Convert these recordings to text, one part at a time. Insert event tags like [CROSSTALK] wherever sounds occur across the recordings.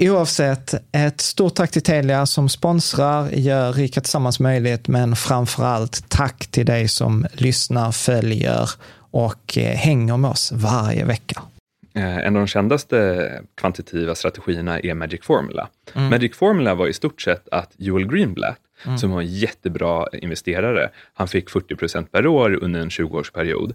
Oavsett, ett stort tack till Telia som sponsrar, gör Rika Tillsammans möjligt, men framför allt tack till dig som lyssnar, följer och eh, hänger med oss varje vecka. Eh, en av de kändaste kvantitativa strategierna är Magic Formula. Mm. Magic Formula var i stort sett att Joel Greenblatt, mm. som var en jättebra investerare, han fick 40 procent per år under en 20-årsperiod.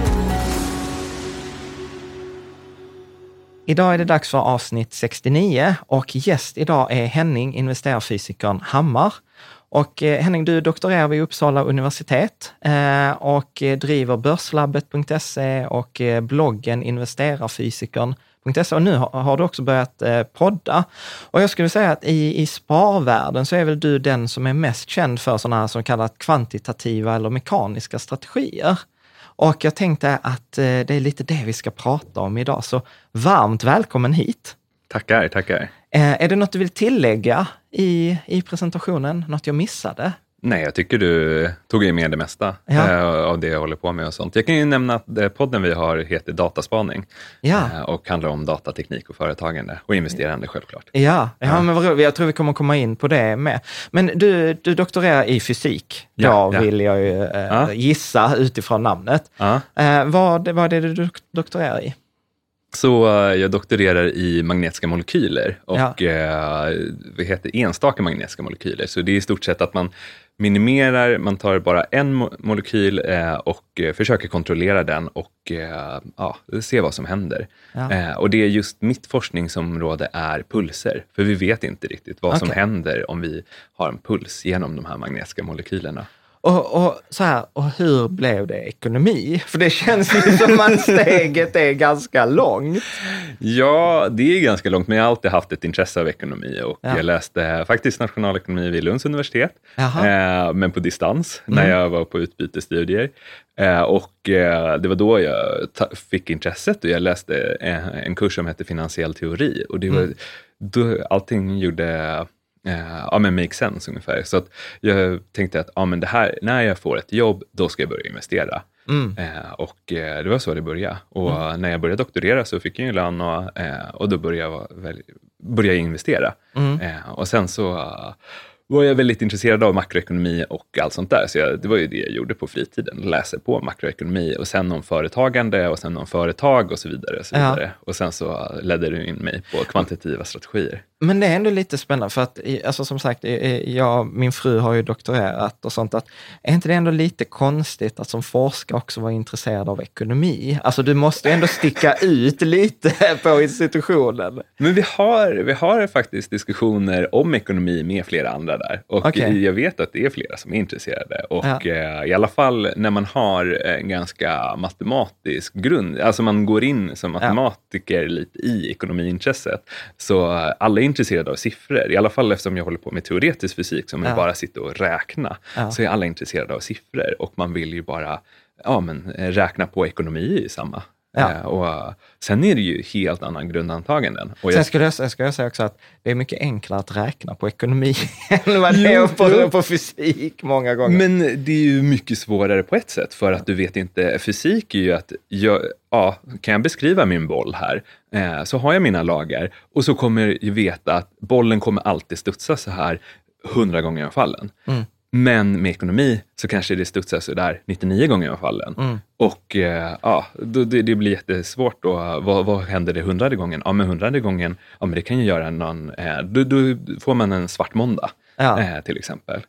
Idag är det dags för avsnitt 69 och gäst idag är Henning, investerarfysikern Hammar. Och eh, Henning, du doktorerar vid Uppsala universitet eh, och driver börslabbet.se och eh, bloggen investerarfysikern.se och nu har du också börjat podda. Och jag skulle säga att i, i sparvärlden så är väl du den som är mest känd för sådana här som kallat kvantitativa eller mekaniska strategier. Och jag tänkte att eh, det är lite det vi ska prata om idag, så varmt välkommen hit. Tackar, tackar. Eh, är det något du vill tillägga i, i presentationen? Något jag missade? Nej, jag tycker du tog med det mesta ja. eh, av det jag håller på med och sånt. Jag kan ju nämna att eh, podden vi har heter Dataspaning ja. eh, och handlar om datateknik och företagande och investerande självklart. Ja, ja, ja. men vad jag tror vi kommer komma in på det med. Men du, du doktorerar i fysik, ja, då vill jag ju eh, gissa utifrån namnet. Eh, vad, vad är det du doktorerar i? Så jag doktorerar i magnetiska molekyler och ja. vad heter enstaka magnetiska molekyler. Så det är i stort sett att man minimerar, man tar bara en mo molekyl uh, och försöker kontrollera den och ja, se vad som händer. Ja. och det är just mitt forskningsområde är pulser, för vi vet inte riktigt vad okay. som händer om vi har en puls genom de här magnetiska molekylerna. Och, och, så här, och hur blev det ekonomi? [LAUGHS] För det känns ju som att steget är ganska långt. Ja, det är ganska långt, men jag har alltid haft ett intresse av ekonomi och ja. jag läste faktiskt nationalekonomi vid Lunds universitet, eh, men på distans mm. när jag var på utbytesstudier. Eh, och eh, det var då jag fick intresset och jag läste eh, en kurs som hette finansiell teori och det var, mm. då allting gjorde eh, ja, men make sense ungefär. Så att jag tänkte att ja, men det här, när jag får ett jobb, då ska jag börja investera. Mm. Eh, och eh, det var så det började. Och mm. när jag började doktorera så fick jag ju lön och, eh, och då började jag, väl, började jag investera. Mm. Eh, och sen så var jag väldigt intresserad av makroekonomi och allt sånt där. Så jag, det var ju det jag gjorde på fritiden, läser på makroekonomi och sen om företagande och sen om företag och så vidare. Och, så vidare. Ja. och sen så ledde du in mig på kvantitativa strategier. Men det är ändå lite spännande för att, alltså som sagt, jag, min fru har ju doktorerat och sånt. Att, är inte det ändå lite konstigt att som forskare också vara intresserad av ekonomi? Alltså du måste ändå sticka [LAUGHS] ut lite på institutionen. Men vi har, vi har faktiskt diskussioner om ekonomi med flera andra där. Och okay. jag vet att det är flera som är intresserade. Och ja. Eh, i alla fall när man har en ganska matematisk grund, alltså man går in som matematiker ja. lite i ekonomiintresset, så alla är intresserade av siffror. I alla fall eftersom jag håller på med teoretisk fysik som ja. bara sitter och räkna, så är alla intresserade av siffror och man vill ju bara ja, men, räkna på ekonomi i samma Ja. Eh, och sen är det ju helt annan grundantaganden. Och sen skulle jag, ska jag säga också att det är mycket enklare att räkna på ekonomi [LAUGHS] än vad det är på, på fysik många gånger. Men det är ju mycket svårare på ett sätt, för att du vet inte, fysik är ju att, jag, ja, kan jag beskriva min boll här, eh, så har jag mina lagar och så kommer jag veta att bollen kommer alltid studsa så här hundra gånger i fallen. Mm. Men med ekonomi så kanske det studsar sådär 99 gånger i fallen. Mm. Och eh, ja, det, det, blir jättesvårt då. Vad, vad händer det hundrade gången? Ja, men hundrade gången, ja men det kan ju göra någon, eh, då, då, får man en svart måndag ja. eh, till exempel.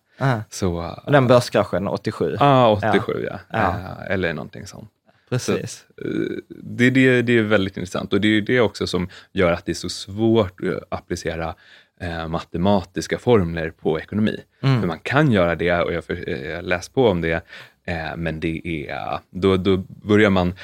Så, och den börskraschen 87? Ja, 87 ja. ja. Eh, eller någonting sånt. Precis. Så, eh, det, det, det är väldigt intressant och det är det också som gör att det är så svårt att applicera eh, matematiska formler på ekonomi. Mm. För man kan göra det och jag har läst på om det, eh, men det är, då, då börjar man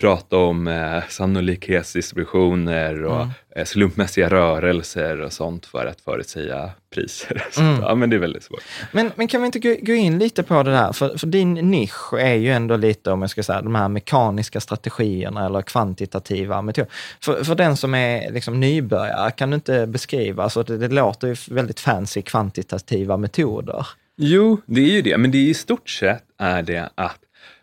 prata om eh, sannolikhetsdistributioner och mm. eh, slumpmässiga rörelser och sånt för att förutsäga priser. [LAUGHS] Så, mm. ja, men det är väldigt svårt. Men, men kan vi inte gå, gå in lite på det där? För, för, din nisch är ju ändå lite, om jag ska säga, de här mekaniska strategierna eller kvantitativa metoder. För, för den som är liksom nybörjare, kan du inte beskriva, alltså det, det låter ju väldigt fancy kvantitativa metoder. Jo, det är ju det, men det är i stort sett är det att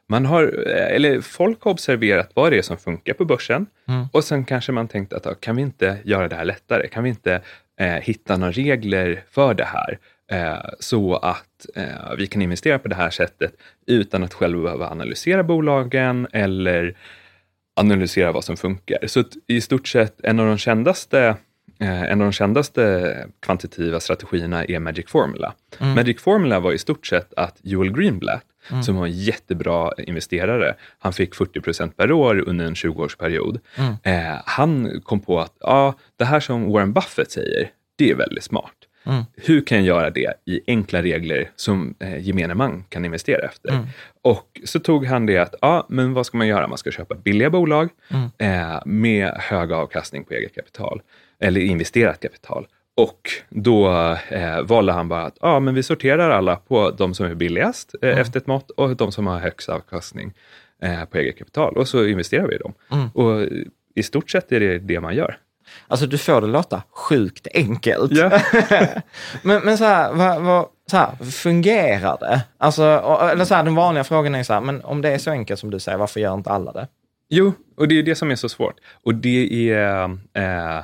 man har, eller folk har observerat vad det är som funkar på börsen mm. och sen kanske man tänkt att kan vi inte göra det här lättare? Kan vi inte eh, hitta några regler för det här eh, så att eh, vi kan investera på det här sättet utan att själva behöva analysera bolagen eller analysera vad som funkar. Så i stort sett en av de kändaste Eh, en av de kändaste kvantitativa strategierna är Magic Formula. Mm. Magic Formula var i stort sett att Joel Greenblatt, mm. som var en jättebra investerare, han fick 40 procent per år under en 20-årsperiod. Mm. Eh, han kom på att ja, det här som Warren Buffett säger, det är väldigt smart. Mm. Hur kan jag göra det i enkla regler som eh, gemene man kan investera efter? Mm. Och så tog han det att, ja, men vad ska man göra? Man ska köpa billiga bolag mm. eh, med hög avkastning på eget kapital eller investerat kapital. Och då eh, valde han bara att ah, men vi sorterar alla på de som är billigast eh, mm. efter ett mått och de som har högst avkastning eh, på eget kapital. Och så investerar vi i dem. Mm. Och i stort sett är det det man gör. Alltså du får det låta sjukt enkelt. Ja. [LAUGHS] men, men så här, vad, vad, så här, fungerar det? Alltså, eller så här, den vanliga frågan är så här, men om det är så enkelt som du säger, varför gör inte alla det? Jo, och det är det som är så svårt. Och det är eh,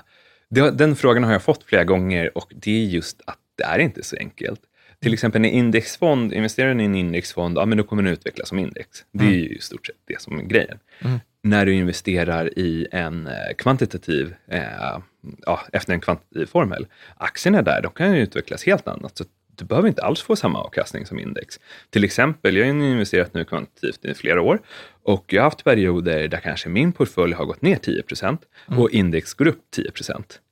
det, den frågan har jag fått flera gånger och det är just att det är inte så enkelt. Till exempel en indexfond, investerar du i en indexfond, ja men då kommer den utvecklas som index. Det är mm. ju i stort sett det som är grejen. Mm. När du investerar i en eh, kvantitativ, eh, ja, efter en kvantitativ formel, aktierna där, de kan ju utvecklas helt annat. Så du behöver inte alls få samma avkastning som index. Till exempel, jag har investerat nu kvantitativt i flera år och jag har haft perioder där kanske min portfölj har gått ner 10 mm. och index går upp 10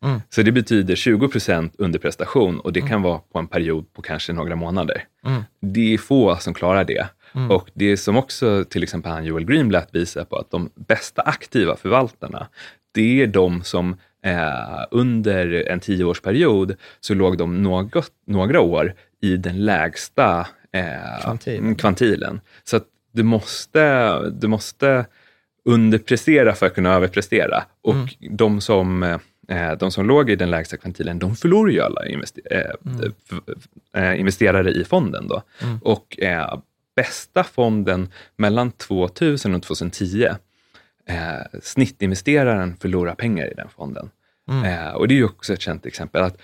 mm. Så det betyder 20% underprestation och det kan vara på en period på kanske några månader. Mm. Det är få som klarar det. Mm. Och det som också till exempel han Joel Greenblatt visar på att de bästa aktiva förvaltarna, det är de som eh, under en tioårsperiod så låg de något, några år i den lägsta eh, kvantilen. kvantilen. Så att du måste, du måste underprestera för att kunna överprestera. Och mm. de som eh, de som låg i den lägsta kvantilen, de förlorar ju alla invester eh, mm. Eh, investerare i fonden. Då. Mm. Och eh, bästa fonden mellan 2000 och 2010, eh, snittinvesteraren förlorar pengar i den fonden. Mm. Eh, och det är ju också ett känt exempel att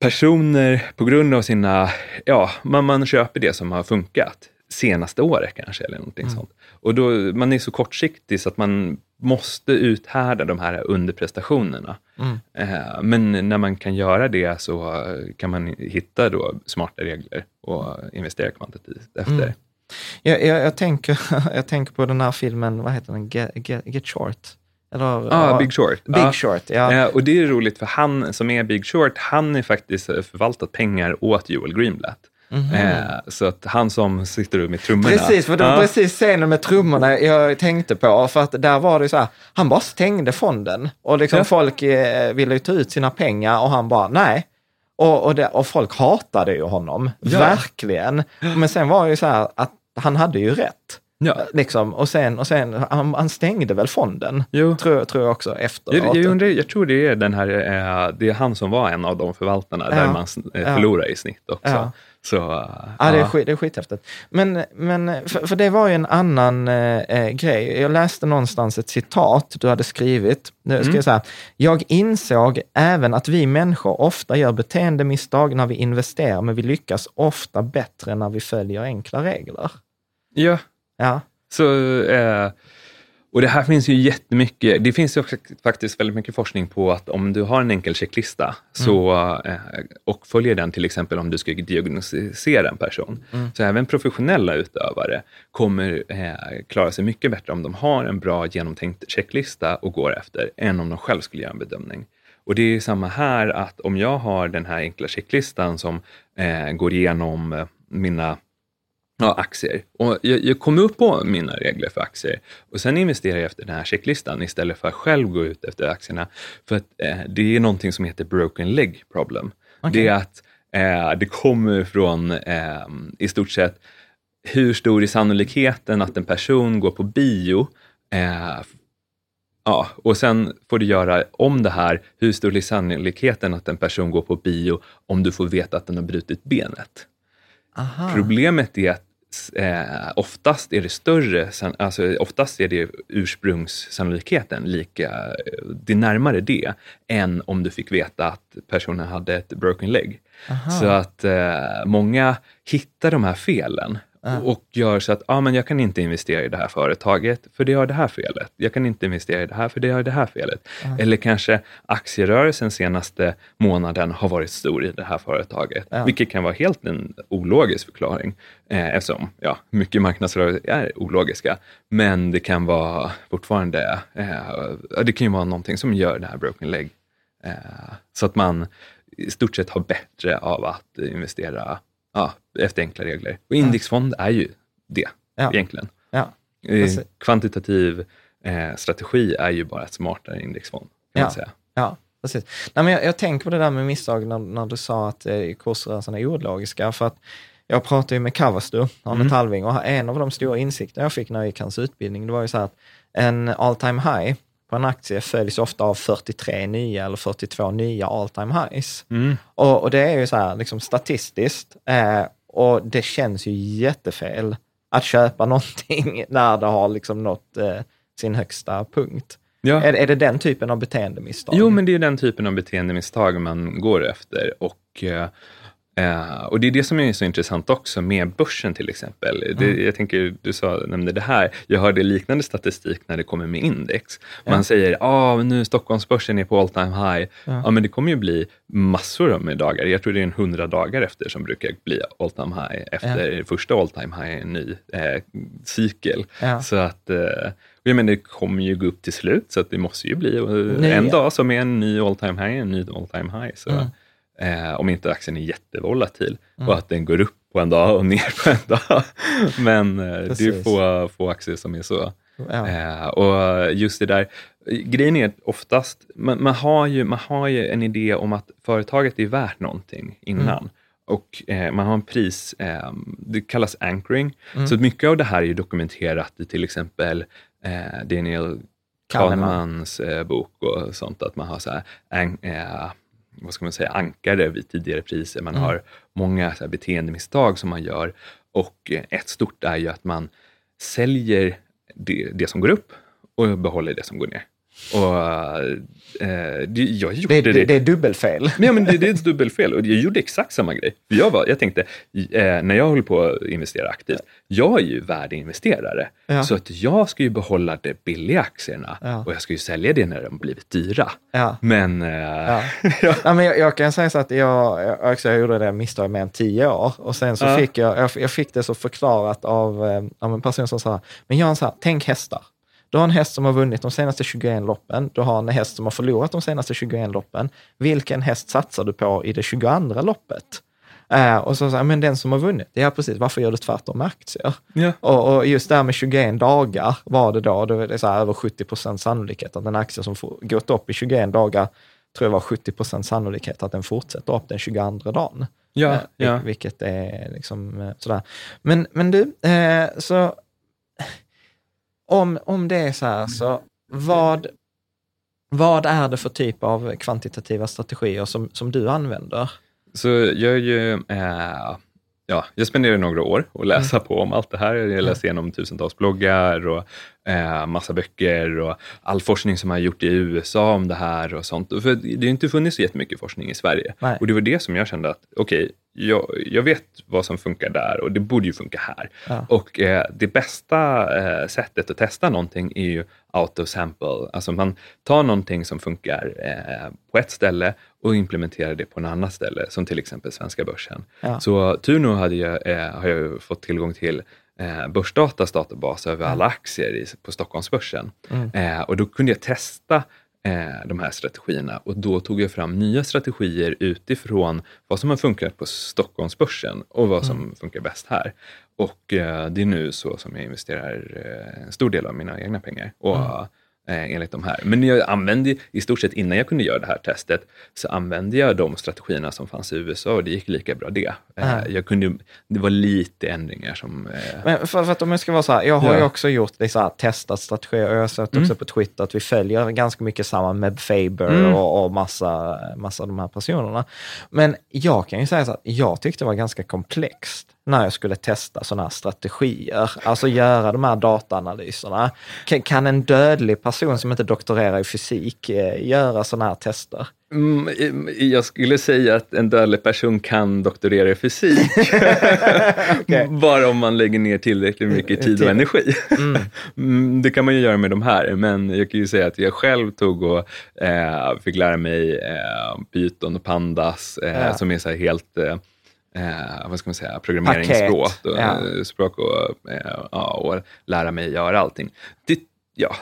personer på grund av sina, ja, man, man köper det som har funkat senaste året kanske eller någonting mm. sånt. Och då, man är så kortsiktig så att man måste uthärda de här underprestationerna. Mm. Eh, men när man kan göra det så kan man hitta då smarta regler och investera kvantitativt efter. Jag, jag, jag, tänker, [LAUGHS] jag tänker på den här filmen, vad heter den, Get, Get, Get Short? Eller, ah, ja, Big Short. Big ja. Short, ja. ja. Och det är roligt för han som är Big Short, han är faktiskt förvaltat pengar åt Joel Greenblatt. Mm -hmm. så att han som sitter med trummorna. Precis, för det var ja. precis scenen med trummorna jag tänkte på. För att där var det så här, han bara stängde fonden och liksom ja. folk eh, ville ta ut sina pengar och han bara, nej. Och, och, det, och folk hatade ju honom, ja. verkligen. Men sen var det ju så här att han hade ju rätt. Ja. Liksom, och sen, och sen han, han stängde väl fonden, jo. Tror, tror jag också, efteråt. Jag, jag, undrar, jag tror det är, den här, eh, det är han som var en av de förvaltarna ja. där man eh, förlorar i snitt också. Ja. Så, ja, det är, skit, det är skithäftigt. Men, men för, för det var ju en annan eh, grej. Jag läste någonstans ett citat du hade skrivit. Nu ska mm. jag säga, jag insåg även att vi människor ofta gör beteendemisstag när vi investerar, men vi lyckas ofta bättre när vi följer enkla regler. Ja, Ja. Så, eh, och det här finns ju jättemycket, det finns ju också faktiskt väldigt mycket forskning på att om du har en enkel checklista så, mm. eh, och följer den till exempel om du ska diagnostisera en person, mm. så även professionella utövare kommer eh, klara sig mycket bättre om de har en bra genomtänkt checklista och går efter, än om de själv skulle göra en bedömning. Och det är samma här, att om jag har den här enkla checklistan som eh, går igenom eh, mina Ja, aktier. Och jag, jag kom upp på mina regler för aktier och sen investerar jag efter den här checklistan istället för att själv gå ut efter aktierna. För att eh, det är någonting som heter broken leg problem. Okay. Det är att eh, det kommer från eh, i stort sett hur stor är sannolikheten att en person går på bio eh, Ja, och sen får du göra om det här, hur stor är sannolikheten att en person går på bio om du får veta att den har brutit benet? Aha. Problemet är att eh, oftast är det större, alltså oftast är det ursprungssannolikheten lika, det är närmare det, än om du fick veta att personen hade ett broken leg. Aha. Så att eh, många hittar de här felen och gör så att ah, men jag kan inte investera i det här företaget för det har det här felet. Jag kan inte investera i det här för det har det här felet. Uh. Eller kanske aktierörelsen senaste månaden har varit stor i det här företaget, uh. vilket kan vara helt en ologisk förklaring eh, eftersom ja, mycket marknadsrörelser är ologiska. Men det kan vara fortfarande, eh, det kan ju vara någonting som gör det här broken leg. Eh, så att man i stort sett har bättre av att investera ja, efter enkla regler. Och indexfond är ju det ja. egentligen. Ja. Eh, kvantitativ eh, strategi är ju bara ett smartare indexfond. Kan ja. man säga. Ja, precis. Nej, men jag, jag tänker på det där med misstag när, när du sa att eh, kursrörelserna är ologiska. För att jag pratade ju med Kavastu, Arne mm. Talving, och en av de stora insikterna jag fick när jag gick hans utbildning, det var ju så här att en all time high på en aktie följs ofta av 43 nya eller 42 nya all time highs. Mm. Och, och, det är ju så här, liksom statistiskt, eh, och det känns ju jättefel att köpa [LAUGHS] någonting när det har liksom nått eh, sin högsta punkt. Ja. Är, är det den typen av beteendemisstag? Jo, men det är den typen av beteendemisstag man går efter. Och eh, Uh, och det är det som är så intressant också med börsen till exempel. Mm. Det, jag tänker, du sa, nämnde det här, jag hörde liknande statistik när det kommer med index. Man ja. säger, ah, nu Stockholmsbörsen är på all time high. Ja. ja. men det kommer ju bli massor med dagar. Jag tror det är en hundra dagar efter som brukar bli all time high efter första all time high, en ny eh, cykel. Så att eh, jag menar, det kommer ju gå upp till slut, så att det måste ju bli Nej, en dag som är en ny all time high, en ny all time high. Så. Eh, om inte aktien är jättevolatil mm. och att den går upp på en dag och ner på en dag. [LAUGHS] Men eh, det är få, få aktier som är så. Ja. Eh, och just det där, grejen är oftast, man, man, har ju, man har ju en idé om att företaget är värt någonting innan. Mm. Och eh, man har en pris, eh, det kallas anchoring. Mm. Så mycket av det här är ju dokumenterat i till exempel eh, Daniel Kahnemans bok och sånt, att man har så här, vad ska man säga, ankare vid tidigare priser. Man mm. har många så här, beteendemisstag som man gör och eh, ett stort är ju att man säljer det, det som går upp och behåller det som går ner. Och, eh, det, jag gjorde det, det, det är dubbelfel. Ja, men det, det, är ett dubbelfel och jag gjorde exakt samma grej. Jag, var, jag tänkte, eh, när jag håller på att investera aktivt, jag är ju värdeinvesterare. Ja. Så att jag ska ju behålla de billiga aktierna ja. och jag ska ju sälja det när de blivit dyra. Ja. Men... Eh, ja. [LAUGHS] ja. men jag, jag, kan säga så att jag, jag, också, jag gjorde det misstaget med en tio år och sen så fick jag, jag, jag, fick det så förklarat av, eh, av en person som sa, men Jan, så här, tänk hästar. Du har en häst som har vunnit de senaste 21 loppen. Du har en häst som har förlorat de senaste 21 loppen. Vilken häst satsar du på i det 22 loppet? Uh, och så säger men den som har vunnit, ja precis, varför gör du tvärtom med aktier? Yeah. Och, och, just det här med 21 dagar var det då, då är det så över 70 procent sannolikhet att en aktie som får, gått upp i 21 dagar, tror jag var 70 procent sannolikhet att den fortsätter upp den 22 dagen. Ja, ja. Vilket är liksom uh, sådär. Men, men du, uh, så om, om det är så här, så vad, vad är det för typ av kvantitativa strategier som, som du använder? Så jag är ju, äh, ja, jag spenderar några år och läsa mm. på om allt det här. Jag läser igenom tusentals bloggar och eh, massa böcker och all forskning som har gjort i USA om det här och sånt. För det har inte funnits så jättemycket forskning i Sverige. Nej. Och det var det som jag kände att, okej, okay, jag, jag, vet vad som funkar där och det borde ju funka här. Ja. Och eh, det bästa eh, sättet att testa någonting är ju auto-sample. Alltså man tar någonting som funkar eh, på ett ställe och implementerar det på en annat ställe, som till exempel svenska börsen. Ja. Så tur nog hade jag, eh, har jag fått tillgång till eh, Börsdatas databas över alla aktier i, på Stockholmsbörsen. Mm. Eh, och då kunde jag testa eh, de här strategierna och då tog jag fram nya strategier utifrån vad som har funkat på Stockholmsbörsen och vad som mm. funkar bäst här. Och eh, det är nu så som jag investerar eh, en stor del av mina egna pengar. Och, mm eh, enligt de här. Men jag använde i stort sett innan jag kunde göra det här testet så använde jag de strategierna som fanns i USA och det gick lika bra det. Eh, jag kunde, det var lite ändringar som... Eh... Men för, för, att om jag ska vara så här, jag har ja. ju också gjort det här, testat strategier och jag har sett också mm. på Twitter att vi följer ganska mycket samma med Faber mm. och, och massa, massa av de här personerna. Men jag kan ju säga så här, jag tyckte det var ganska komplext när jag skulle testa sådana här strategier, alltså göra de här dataanalyserna. Kan en dödlig person som inte doktorerar i fysik eh, göra sådana här tester? Mm, jag skulle säga att en dödlig person kan doktorera i fysik. [LAUGHS] okay. Bara om man lägger ner tillräckligt mycket tid och energi. Mm. [LAUGHS] mm. Det kan man ju göra med de här, men jag kan ju säga att jag själv tog och eh, fick lära mig eh, Python och Pandas eh, ja. som är så helt eh, eh, vad ska man säga, programmeringsspråk och, ja. språk och, eh, ja, och lära mig göra allting. Det, ja,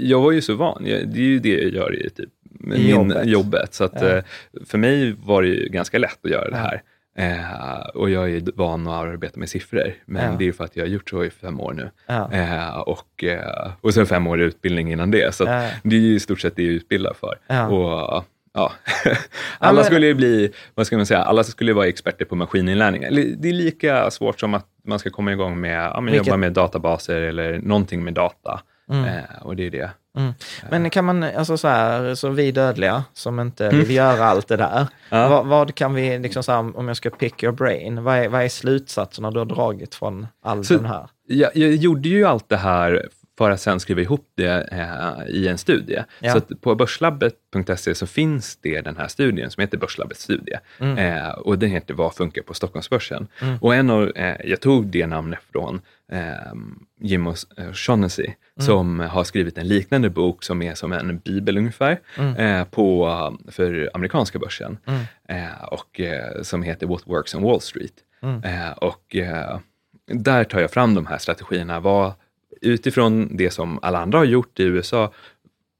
jag var ju så van, det är ju det jag gör i typ min jobbet. jobbet så att, ja. Eh, för mig var det ju ganska lätt att göra det här. Eh, och jag är van att arbeta med siffror, men ja. det är för att jag har gjort så i fem år nu. Ja. Eh, och, eh, och sen fem år utbildning innan det, så det är i stort sett det jag är utbildad för. Och ja, [LAUGHS] alla skulle ju bli, vad ska man säga, alla skulle vara experter på maskininlärning. Det är lika svårt som att man ska komma igång med, ja, men jobba med databaser eller någonting med data. Mm. Eh, och det är det. Mm. Men kan man, alltså så här, så vi dödliga som inte mm. vill göra allt det där, [LAUGHS] ja. vad, vad, kan vi, liksom så här, om jag ska pick your brain, vad är, vad är slutsatserna du har dragit från all så, den här? Jag, jag gjorde ju allt det här för att sen skriva ihop det eh, i en studie. Ja. Så på börslabbet.se så finns det den här studien som heter Börslabbets studie. Mm. Eh, och den heter Vad funkar på Stockholmsbörsen? Mm. Och en av, eh, jag tog det namnet från eh, Jim O'Shaughnessy mm. som har skrivit en liknande bok som är som en bibel ungefär mm. eh, på, för amerikanska börsen mm. eh, och eh, som heter What Works on Wall Street. Mm. Eh, och eh, där tar jag fram de här strategierna. Vad, utifrån det som alla andra har gjort i USA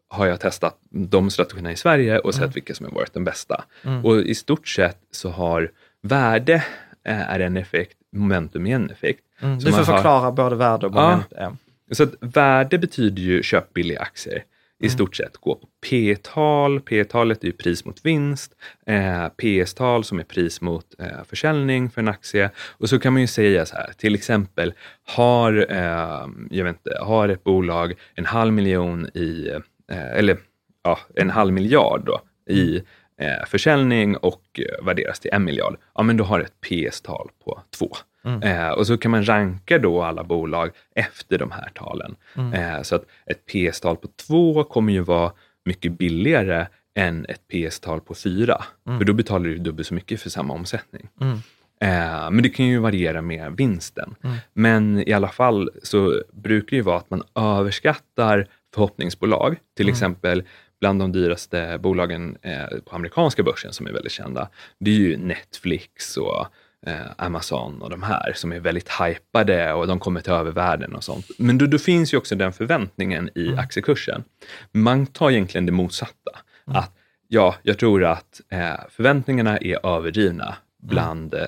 har jag testat de strategierna i Sverige och sett mm. vilka som har varit de bästa. Mm. Och i stort sett så har värde eh, är en effekt, momentum är en effekt. Mm. Du får förklara har, både värde och momentum. Ja. Så att värde betyder ju köp billiga aktier i mm. stort sett gå på P-tal. P-talet är ju pris mot vinst. Eh, PS-tal som är pris mot eh, försäljning för en aktie. Och så kan man ju säga så här, till exempel har, eh, jag vet inte, har ett bolag en halv miljon i, eh, eller ja, en halv miljard då, i eh, försäljning och eh, värderas till en miljard. Ja, men då har ett PS-tal på två. Mm. Eh, och så kan man ranka då alla bolag efter de här talen. Mm. Eh, så att ett PS-tal på 2 kommer ju vara mycket billigare än ett PS-tal på 4. Mm. För då betalar du dubbelt så mycket för samma omsättning. Mm. Eh, men det kan ju variera med vinsten. Mm. Men i alla fall så brukar det ju vara att man överskattar förhoppningsbolag. Till exempel bland de dyraste bolagen eh, på amerikanska börsen som är väldigt kända. Det är ju Netflix och Amazon och de här som är väldigt hypade och de kommer ta över världen och sånt. Men då, då finns ju också den förväntningen i mm. aktiekursen. Man tar egentligen det motsatta. Mm. Att ja, jag tror att eh, förväntningarna är överdrivna mm. bland, eh,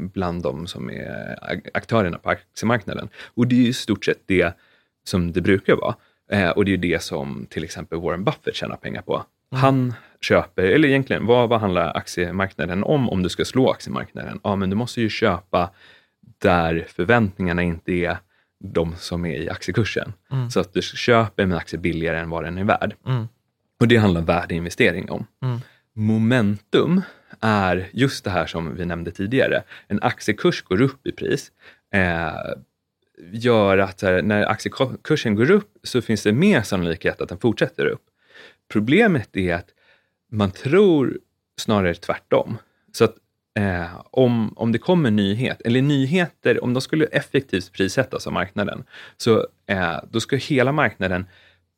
bland de som är aktörerna på aktiemarknaden. Och det är i stort sett det som det brukar vara. Eh, och det är det som till exempel Warren Buffett tjänar pengar på. Mm. Han köper, eller egentligen vad, vad handlar aktiemarknaden om om du ska slå aktiemarknaden? Ja, men du måste ju köpa där förväntningarna inte är de som är i aktiekursen. Mm. Så att du köper en aktie billigare än vad den är värd. Mm. Och det handlar värdeinvestering om. Mm. Momentum är just det här som vi nämnde tidigare. En aktiekurs går upp i pris. Eh, gör att här, när aktiekursen går upp så finns det mer sannolikhet att den fortsätter upp. Problemet är att man tror snarare tvärtom. Så att eh, om, om det kommer nyhet, eller nyheter, om de skulle effektivt prissättas av marknaden, så eh, då ska hela marknaden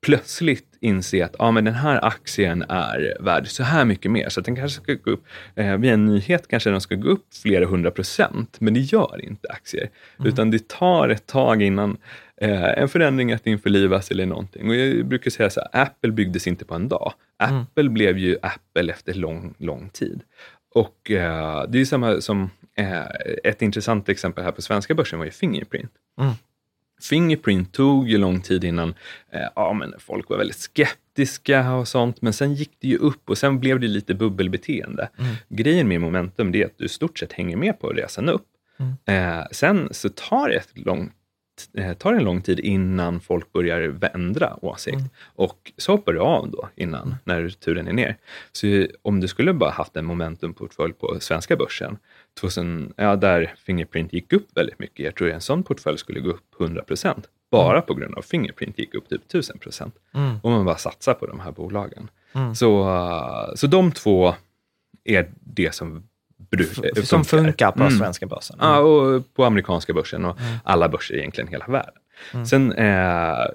plötsligt inse att ah, men den här aktien är värd så här mycket mer. Så den kanske ska gå upp, eh, via en nyhet kanske den ska gå upp flera hundra procent, men det gör inte aktier. Mm. Utan det tar ett tag innan eh, en förändring att införlivas eller någonting. Och jag brukar säga så här, Apple byggdes inte på en dag. Mm. Apple mm. blev ju Apple efter lång, lång tid. Och eh, det är samma som eh, ett intressant exempel här på svenska börsen var ju Fingerprint. Mm. Fingerprint tog ju lång tid innan eh, ja, men folk var väldigt skeptiska och sånt, men sen gick det ju upp och sen blev det lite bubbelbeteende. Mm. Grejen med momentum är att du i stort sett hänger med på resan upp. Mm. Eh, sen så tar det ett långt Eh, tar en lång tid innan folk börjar ändra åsikt. Mm. Och så hoppar du av då innan, när turen är ner. Så om du skulle bara haft en momentumportfölj på svenska börsen, 2000, ja, där Fingerprint gick upp väldigt mycket, jag tror en sån portfölj skulle gå upp 100 procent. Bara mm. på grund av Fingerprint gick upp typ 1000 procent. Mm. Om man bara satsar på de här bolagen. Mm. Så, så de två är det som funkar. Som funkar på mm. svenska börsen. Mm. Ja, och på amerikanska börsen och mm. alla börser egentligen i hela världen. Mm. Sen, eh,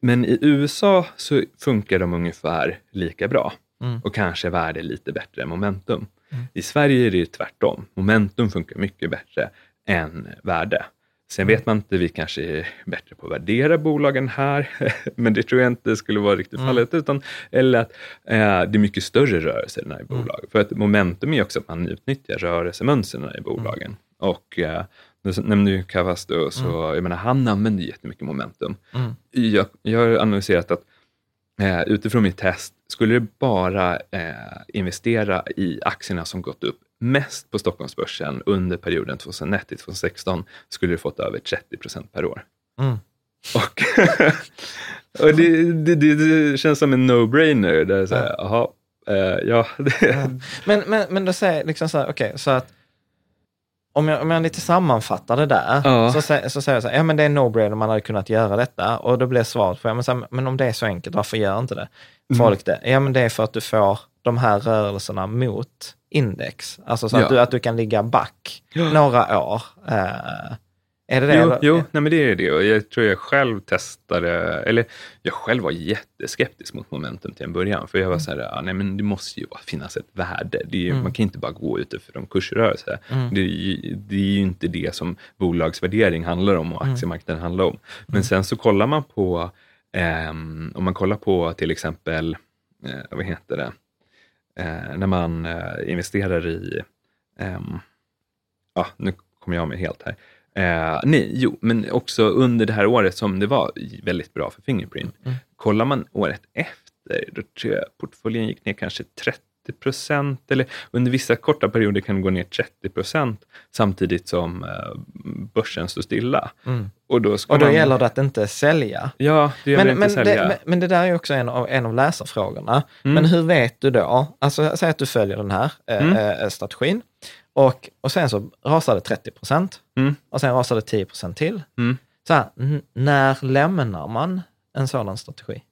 men i USA så funkar de ungefär lika bra mm. och kanske värde lite bättre än momentum. Mm. I Sverige är det tvärtom. Momentum funkar mycket bättre än värde. Sen vet man inte, vi kanske är bättre på att värdera bolagen här, [LAUGHS] men det tror jag inte skulle vara riktigt mm. fallet. Utan, eller att eh, det är mycket större rörelser i bolag. Mm. För att momentum är också att man utnyttjar rörelsemönstren i bolagen. Mm. Och eh, du nämnde ju Cavasto, så mm. jag menar, han använder jättemycket momentum. Mm. Jag, jag har analyserat att eh, utifrån mitt test, skulle det bara eh, investera i aktierna som gått upp mest på Stockholmsbörsen under perioden 2001 till 2016 skulle du fått över 30 procent per år. Mm. Och, [LAUGHS] och det, det, det, känns som en no-brainer. Där så här, aha, eh, ja, Men, men, men då säger liksom så här, okej, okay, så att om jag, om jag lite sammanfattar det där, Ja. så, så säger jag så här, ja men det är no-brainer, man hade kunnat göra detta. Och då blir svaret på, ja, men, så här, men om det är så enkelt, varför gör inte det Mm. folk det? Ja men det är för att du får de här rörelserna mot index. Alltså så att, Ja. du, att du kan ligga back några år. Eh, är det det? Jo, jo nej, men det är det. Jag tror jag själv testade, eller jag själv var jätteskeptisk mot momentum till en början. För jag var så här, ah, nej men det måste ju finnas ett värde. Det är, ju- Man kan inte bara gå utifrån kursrörelse. Det, är, ju- det är ju inte det som bolagsvärdering handlar om och aktiemarknaden handlar om. Men sen så kollar man på, ehm, om man kollar på till exempel, eh, vad heter det, eh, när man eh, investerar i, ehm, ja, nu kommer jag med helt här. Eh, nej, jo, men också under det här året som det var väldigt bra för Fingerprint. Kollar man året efter, då tror jag portföljen gick ner kanske 30 procent, eller under vissa korta perioder kan det gå ner 30 procent, samtidigt som eh, börsen står stilla. Mm. Och då, ska Och då man, gäller det att inte sälja. Ja, det gäller Men, inte men, sälja. det, men, men det där är också en av, en av läsarfrågorna. Mm. Men hur vet du då? Alltså, säg att du följer den här eh, Mm. eh, strategin och, och sen så rasar det 30 procent Mm. och sen rasar det 10 procent till. Mm. Så här, när lämnar man en sådan strategi?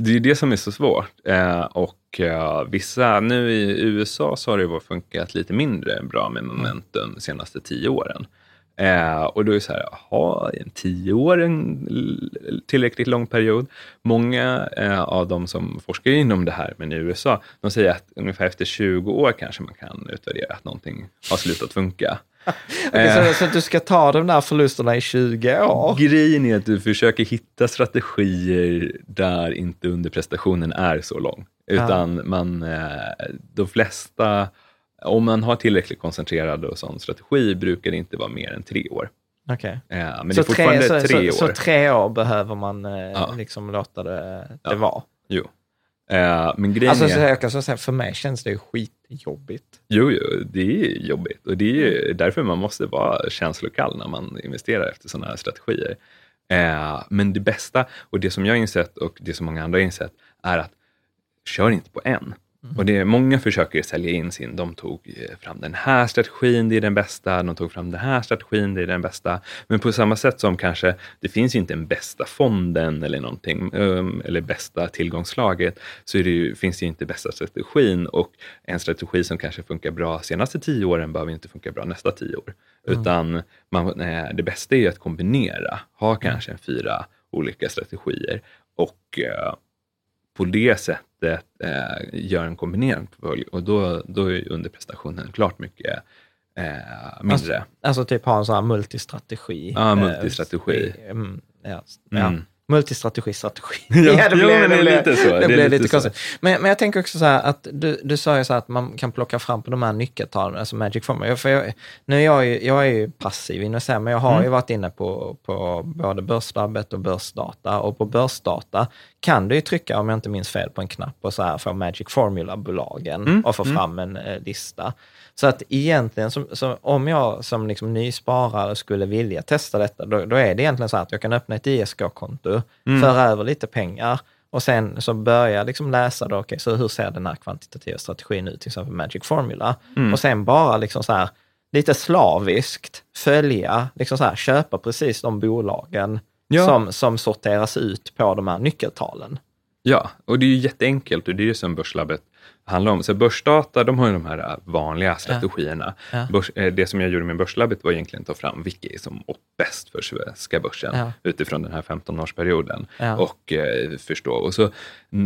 Det är det som är så svårt. Eh, och eh, vissa, nu i USA så har det funkat lite mindre bra med momentum de senaste tio åren. Eh, och då är det så här, jaha, tio år en tillräckligt lång period? Många eh, av de som forskar inom det här, men i USA, de säger att ungefär efter 20 år kanske man kan utvärdera att någonting har slutat funka. [LAUGHS] Okej, Eh. så, så att du ska ta de där förlusterna i 20 år? Grejen är att du försöker hitta strategier där inte underprestationen är så lång. Utan man, eh, de flesta, om man har tillräckligt koncentrerad och sån strategi, brukar det inte vara mer än tre år. Okej. Eh, men det Så, är fortfarande tre, så, tre så, år. så tre år behöver man eh, Ja. liksom låta det, det Ja. vara? Jo. Men grejen Alltså, är... så jag kan säga, för mig känns det skitjobbigt. Jo, jo, det är jobbigt och det är ju därför man måste vara känslokall när man investerar efter sådana här strategier. Men det bästa och det som jag har insett och det som många andra har insett är att kör inte på en. Och det är, många försöker sälja in sin, de tog eh, fram den här strategin, det är den bästa, de tog fram den här strategin, det är den bästa. Men på samma sätt som kanske, det finns ju inte en bästa fonden eller någonting, um, eller bästa tillgångslaget, så det ju, finns det ju inte bästa strategin och en strategi som kanske funkar bra senaste tio åren behöver inte funka bra nästa tio år. Utan man, det bästa är ju att kombinera, ha kanske en fyra olika strategier och eh, på det sättet eh, gör en kombinerad portfölj och då, då är underprestationen klart mycket eh, mindre. Alltså typ ha en sån här multistrategi. Ja, eh, multistrategi. i- mm, ja, ja. Mm. Multistrategi-strategi. [LAUGHS] [LAUGHS] Ja, det jo, blev, det lite så. Det, Det blev lite lite konstigt. Men, men jag tänker också så här att du, du sa ju så här att man kan plocka fram på de här nyckeltalen, alltså Magic Formula. För jag, nu är jag, ju, jag är ju passiv investerare, men jag har Mm. ju varit inne på, på både Börslabbet och Börsdata. Och på Börsdata kan du ju trycka, om jag inte minns fel, på en knapp och så här få Magic Formula-bolagen Mm, och få fram en eh, lista. Så att egentligen, som, som, om jag som liksom nysparare skulle vilja testa detta, då, då är det egentligen så att jag kan öppna ett ISK-konto, Mm. föra över lite pengar och sen så börjar jag liksom läsa då, okej, så hur ser den här kvantitativa strategin ut, till exempel Magic Formula? Mm. Och sen bara liksom så här, lite slaviskt följa, liksom så här, köpa precis de bolagen Ja. som, som sorteras ut på de här nyckeltalen. Ja, och det är ju jätteenkelt och det är det som Börslabbet handlar om. Så Börsdata, de har ju de här äh, vanliga strategierna. Ja. Börs, eh, det som jag gjorde med Börslabbet var egentligen att ta fram vilka är som bäst för svenska börsen Ja. utifrån den här 15-årsperioden. Ja. Och eh, förstå. Och så,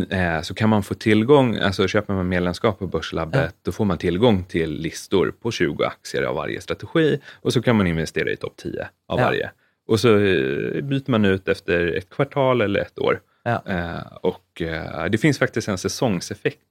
eh, så kan man få tillgång, alltså köper man medlemskap på Börslabbet, då får man tillgång till listor på 20 aktier av varje strategi och så kan man investera i topp 10 av varje. Och så eh, byter man ut efter ett kvartal eller ett år. Ja. Eh, och det finns faktiskt en säsongseffekt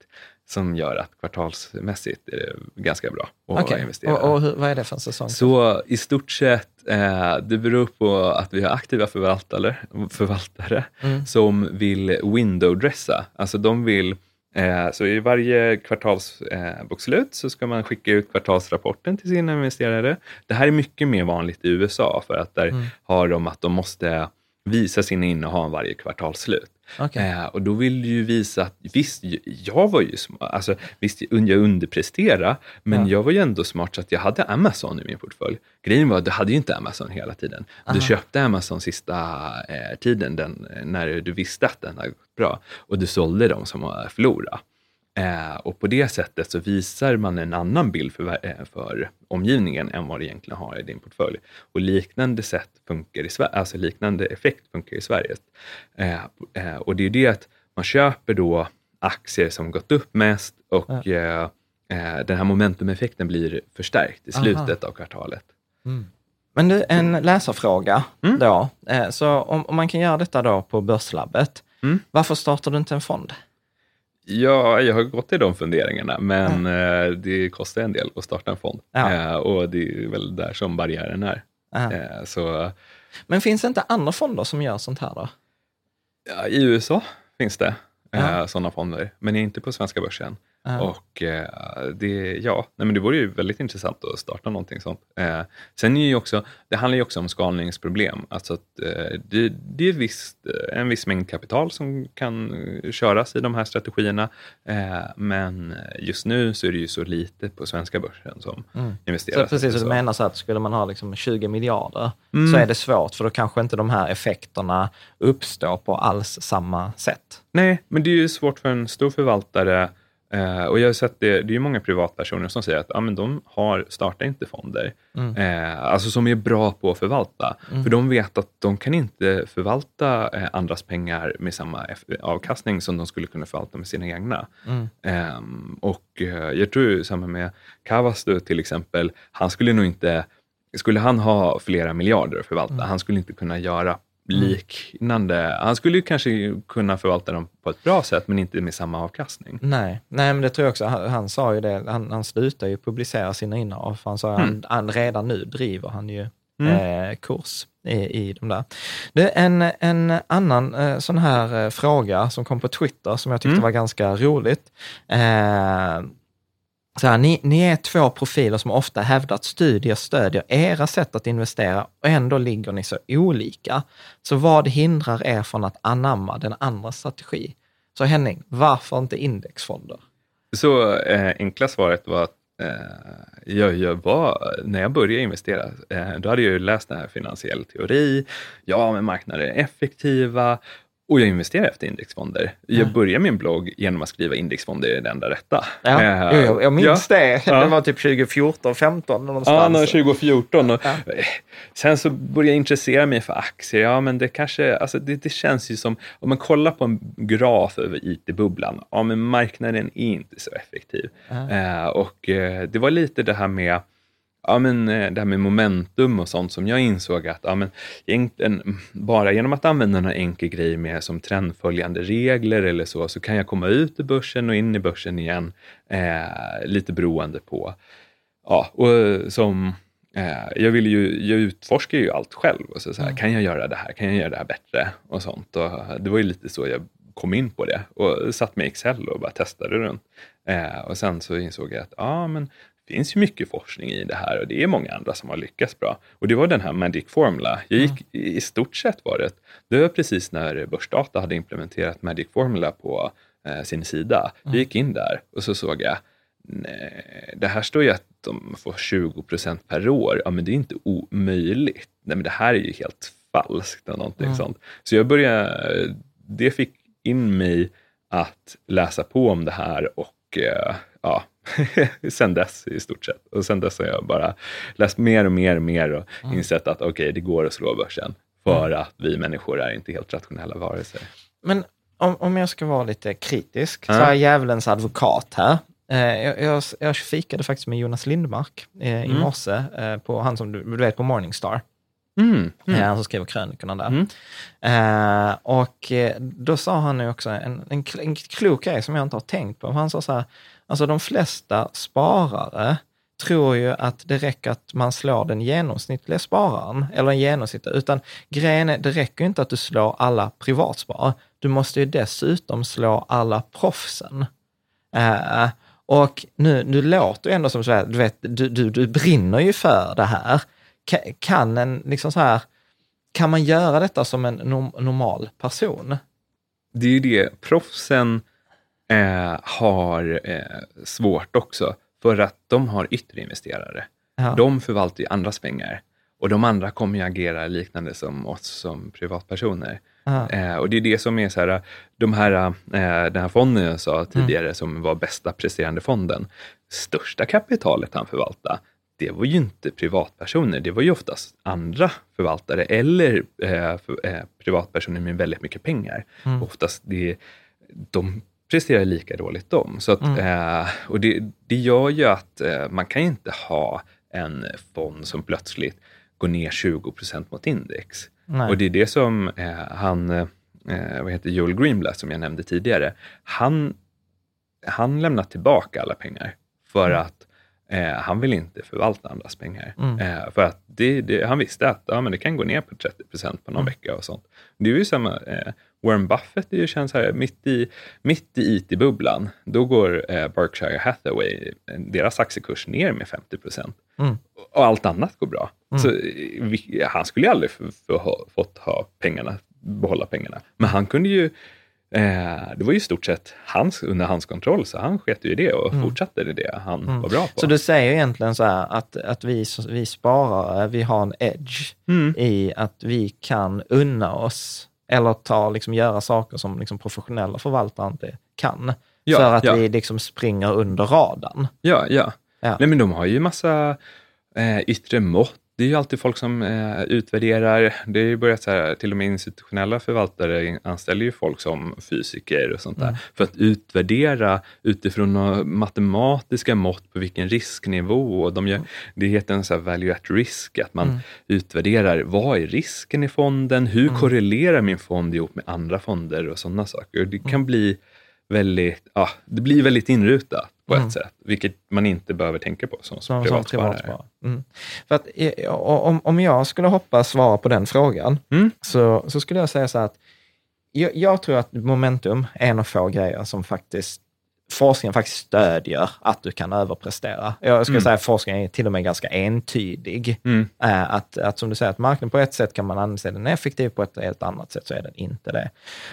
som gör att kvartalsmässigt är det ganska bra att Okej, investera. och, och hur, vad är det för en säsong? Så i stort sett, eh, det beror på att vi har aktiva förvaltare, förvaltare Mm. som vill window-dressa. Alltså de vill, eh, så i varje kvartalsbokslut eh, så ska man skicka ut kvartalsrapporten till sina investerare. Det här är mycket mer vanligt i USA för att där Mm. har de att de måste visa sina innehav varje kvartalsslut. Okay. Eh, och då vill du ju visa att visst, jag var ju smart, alltså, visst jag underpresterade, men ja. jag var ju ändå smart så att jag hade Amazon i min portfölj. Grejen var att du hade ju inte Amazon hela tiden. Aha. Du köpte Amazon sista eh, tiden den, när du visste att den hade gått bra och du sålde dem som har förlorat. Eh, och på det sättet så visar man en annan bild för, eh, för omgivningen än vad du egentligen har i din portfölj. Och liknande sätt funkar i Sverige, alltså liknande effekt funkar i Sverige. Eh, och det är det att man köper då aktier som gått upp mest och ja. Den här momentumeffekten blir förstärkt i slutet Aha. av kvartalet. Mm. Men du, en läsarfråga mm. då. Så om, om, man kan göra detta då på Börslabbet, mm. varför startar du inte en fond? Ja, jag har gått i de funderingarna, men mm. det kostar en del att starta en fond. Ja. Eh, och det är väl där som barriären är. Eh, så, men finns det inte andra fonder som gör sånt här då? Ja, I USA finns det ja. sådana fonder, men inte på svenska börsen. Uh. Och eh, det, ja, nej, men det vore ju väldigt intressant att starta någonting sånt. Eh, sen är ju också, det handlar ju också om skalningsproblem. Alltså att, eh, det, det är visst, eh, en viss mängd kapital som kan eh, köras i de här strategierna. Eh, men just nu så är det ju så lite på svenska börsen som mm. investeras. Så precis, så du menar så att skulle man ha liksom 20 miljarder mm. så är det svårt, för då kanske inte de här effekterna uppstår på alls samma sätt. Nej, men det är ju svårt för en stor förvaltare Eh, och jag har sett det, det är många privatpersoner som säger att ah, men de har, startar inte fonder, mm. eh, alltså som är bra på att förvalta. Mm. För de vet att de kan inte förvalta eh, andras pengar med samma avkastning som de skulle kunna förvalta med sina egna. Mm. Ehm, och eh, jag tror samma med Kavastu till exempel, han skulle nog inte skulle han ha flera miljarder att förvalta, mm. han skulle inte kunna göra. Liknande. Han skulle ju kanske kunna förvalta dem på ett bra sätt, men inte med samma avkastning. Nej, Nej men det tror jag också. Han, han sa ju det, han, han slutar ju publicera sina innehav. Han sa mm. han, han, redan nu driver han ju mm. eh, kurs i, i de där. Det är en, en annan eh, sån här eh, fråga som kom på Twitter som jag tyckte mm. var ganska roligt. Eh, så här, ni, ni är två profiler som ofta hävdar att studier stödjer era sätt att investera och ändå ligger ni så olika. Så vad hindrar er från att anamma den andra strategi? Så Henning, varför inte indexfonder? Så eh, enkla svaret var att eh, jag, jag var, när jag började investera, eh, då hade jag ju läst den här finansiell teori. Ja, men marknader är effektiva och jag investerar efter indexfonder. Jag ja. började min blogg genom att skriva indexfonder är det enda rätta. Ja, uh, jag, jag minns ja. det. Det var typ 2014, 2015 någonstans. Ja, 2014. Och, Sen så började jag intressera mig för aktier. Ja, men det kanske, alltså det, det känns ju som, om man kollar på en graf över IT-bubblan, ja men marknaden är inte så effektiv. Uh, och det var lite det här med ja, men, eh, det här med momentum och sånt som jag insåg att ja, men, egentligen, bara genom att använda några enkel grej med som trendföljande regler eller så, så kan jag komma ut ur börsen och in i börsen igen, eh, lite beroende på, ja, och som eh, jag, vill ju, jag utforskar ju allt själv. Och så, så här, mm. Kan jag göra det här? Kan jag göra det här bättre? Och sånt. Och det var ju lite så jag kom in på det och satt med Excel och bara testade runt. Eh, och sen så insåg jag att ja, men finns ju mycket forskning i det här och det är många andra som har lyckats bra. Och det var den här Magic Formula. Jag gick, mm. I stort sett var det, det var precis när Börsdata hade implementerat Magic Formula på eh, sin sida. Mm. Jag gick in där och så såg jag, nej, det här står ju att de får 20 procent per år. Ja, men det är inte omöjligt. Nej, men det här är ju helt falskt. eller någonting mm. sånt. Så jag började, det fick in mig att läsa på om det här och eh, ja, [LAUGHS] sen dess i stort sett. Och sen dess har jag bara läst mer och mer och mer och mm. insett att okej, okay, det går att slå börsen. För mm. att vi människor är inte helt rationella varelser. Men om, om jag ska vara lite kritisk, så är djävulens advokat här. Eh, jag, jag, jag fikade faktiskt med Jonas Lindmark eh, i mm. morse, eh, på, han som du vet på Morningstar. Mm, mm. Han som skriver krönikorna där. Mm. Eh, och då sa han ju också en, en, en klok grej som jag inte har tänkt på. Han sa så här, Alltså de flesta sparare tror ju att det räcker att man slår den genomsnittliga spararen, eller en genomsnittliga, utan grejen är, det räcker inte att du slår alla privatsparare. Du måste ju dessutom slå alla proffsen. Uh, och nu, nu låter det ändå som så här, du vet, du, du, du brinner ju för det här. Kan en, liksom så här, kan man göra detta som en normal person? det är ju det, proffsen eh, har eh, svårt också, för att de har yttre investerare. Ja. De förvaltar ju andras pengar och de andra kommer ju agera liknande som oss som privatpersoner. Eh, och det är det som är så här, de här, eh, den här fonden jag sa tidigare mm. som var bästa presterande fonden. Största kapitalet han förvaltade, det var ju inte privatpersoner, det var ju oftast andra förvaltare eller eh, för, eh, privatpersoner med väldigt mycket pengar. Mm. Oftast det, de presterar lika dåligt de. Så att, mm. eh, och det, det gör ju att eh, man kan inte ha en fond som plötsligt går ner 20% mot index. Nej. Och det är det som eh, han, eh, vad heter Joel Greenblatt som jag nämnde tidigare, han, han lämnar tillbaka alla pengar för mm. att eh, han vill inte förvalta andras pengar. Mm. Eh, för att det, det, han visste att ja, men det kan gå ner på 30% på någon mm. vecka och sånt. Det är ju samma, eh, Warren Buffett är ju känd så här, mitt i, mitt i IT-bubblan, då går eh, Berkshire Hathaway, deras aktiekurs ner med 50 procent. Mm. Och allt annat går bra. Mm. Så vi, han skulle ju aldrig fått ha pengarna, behålla pengarna. Men han kunde ju Eh, det var ju i stort sett hans, under hans kontroll, så han sket ju i det och mm. fortsatte det, det han mm. var bra på. Så du säger egentligen så här att, att vi, vi sparare, vi har en edge mm. i att vi kan unna oss eller ta, liksom, göra saker som liksom, professionella förvaltare inte kan. Ja, för att ja. vi liksom springer under radarn. Ja, ja. ja. Nej, men de har ju massa eh, yttre mått det är ju alltid folk som eh, utvärderar. Det har börjat så här, till och med institutionella förvaltare anställer ju folk som fysiker och sånt där, mm. för att utvärdera utifrån matematiska mått på vilken risknivå. Och de gör, det heter en så här value at risk, att man mm. utvärderar vad är risken i fonden, hur mm. korrelerar min fond ihop med andra fonder och sådana saker. Det kan mm. bli väldigt, ja, det blir väldigt inrutat på mm. ett sätt, vilket man inte behöver tänka på som, som privatsparare. Mm. För att, eh, om, om jag skulle hoppa svara på den frågan, mm. så, så skulle jag säga så här att jag, jag, tror att momentum är en av få grejer som faktiskt forskningen faktiskt stödjer att du kan överprestera. Jag skulle mm. säga att forskningen är till och med ganska entydig. Mm. Äh, att, att som du säger, att marknaden på ett sätt kan man anse den effektiv, på ett helt annat sätt så är den inte det.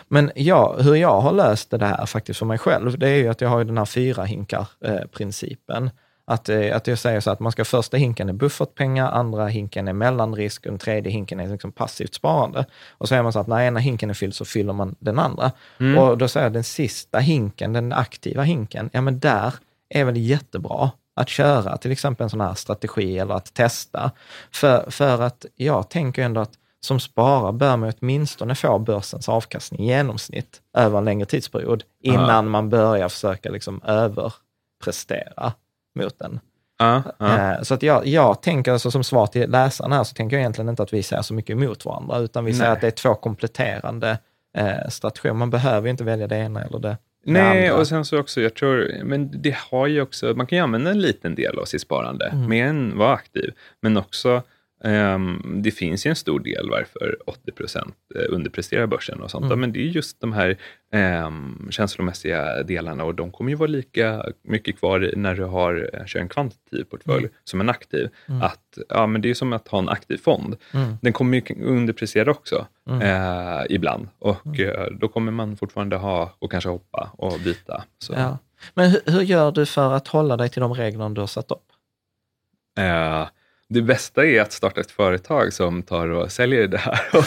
Men ja, hur jag har löst det här faktiskt för mig själv, det är ju att jag har den här fyra hinkar-principen. Att, eh, att jag säger så att man ska första hinken är buffertpengar, andra hinken är mellanrisk och den tredje hinken är liksom passivt sparande. Och så är man så att när ena hinken är fylld så fyller man den andra. Mm. Och då säger jag den sista hinken, den aktiva hinken, ja men där är väl jättebra att köra till exempel en sån här strategi eller att testa. För, för att jag tänker ändå att som sparare bör man åtminstone få börsens avkastning i genomsnitt över en längre tidsperiod innan ja. man börjar försöka liksom överprestera mot den. Uh, uh. Så att jag, jag tänker, alltså, som svar till läsaren här, så tänker jag egentligen inte att vi säger så mycket emot varandra, utan vi Nej. säger att det är två kompletterande eh, strategier. Man behöver inte välja det ena eller det, Nej, och sen så också, jag tror, men det har ju också, man kan ju använda en liten del av sitt sparande mm. med en, vara aktiv, men också det finns ju en stor del varför 80 procent eh, underpresterar börsen och sånt. Mm. Men det är just de här um, känslomässiga delarna och de kommer ju vara lika mycket kvar när du har, eh, kör en kvantitativ portfölj mm. som en aktiv. Mm. Att, ja, men det är som att ha en aktiv fond. Mm. Den kommer ju underprestera också uh, ibland och uh, då kommer man fortfarande ha och kanske hoppa och byta. Ja. Men hur, hur, gör du för att hålla dig till de reglerna du har satt upp? Uh, det bästa är att starta ett företag som tar och säljer det här. [LAUGHS] Och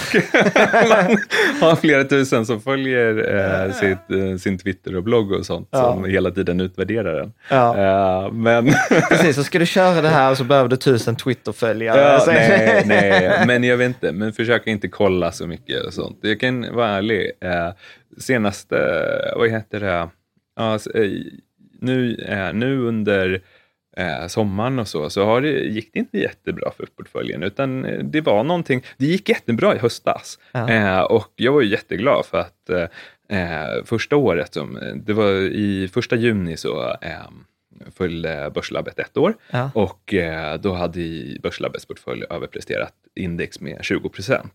man har flera tusen som följer eh, sitt, eh, sin Twitter och blogg och sånt ja. som hela tiden utvärderar den. Ja. Eh, men [LAUGHS] Precis, så ska du köra det här så behöver du tusen Twitter-följare. Ja, nej, [LAUGHS] nej, men jag vet inte. Men försök inte kolla så mycket och sånt. Jag kan vara ärlig. Eh, senaste, vad heter det? Ja, eh, nu, eh, nu under eh, sommaren och så, så har det, gick det inte jättebra för portföljen. Utan eh, det var någonting, det gick jättebra i höstas. Ja. Eh, och jag var ju jätteglad för att eh, första året, som, det var i första juni så eh, följde Börslabbet ett år ja. och eh, då hade Börslabbets portfölj överpresterat index med 20 procent.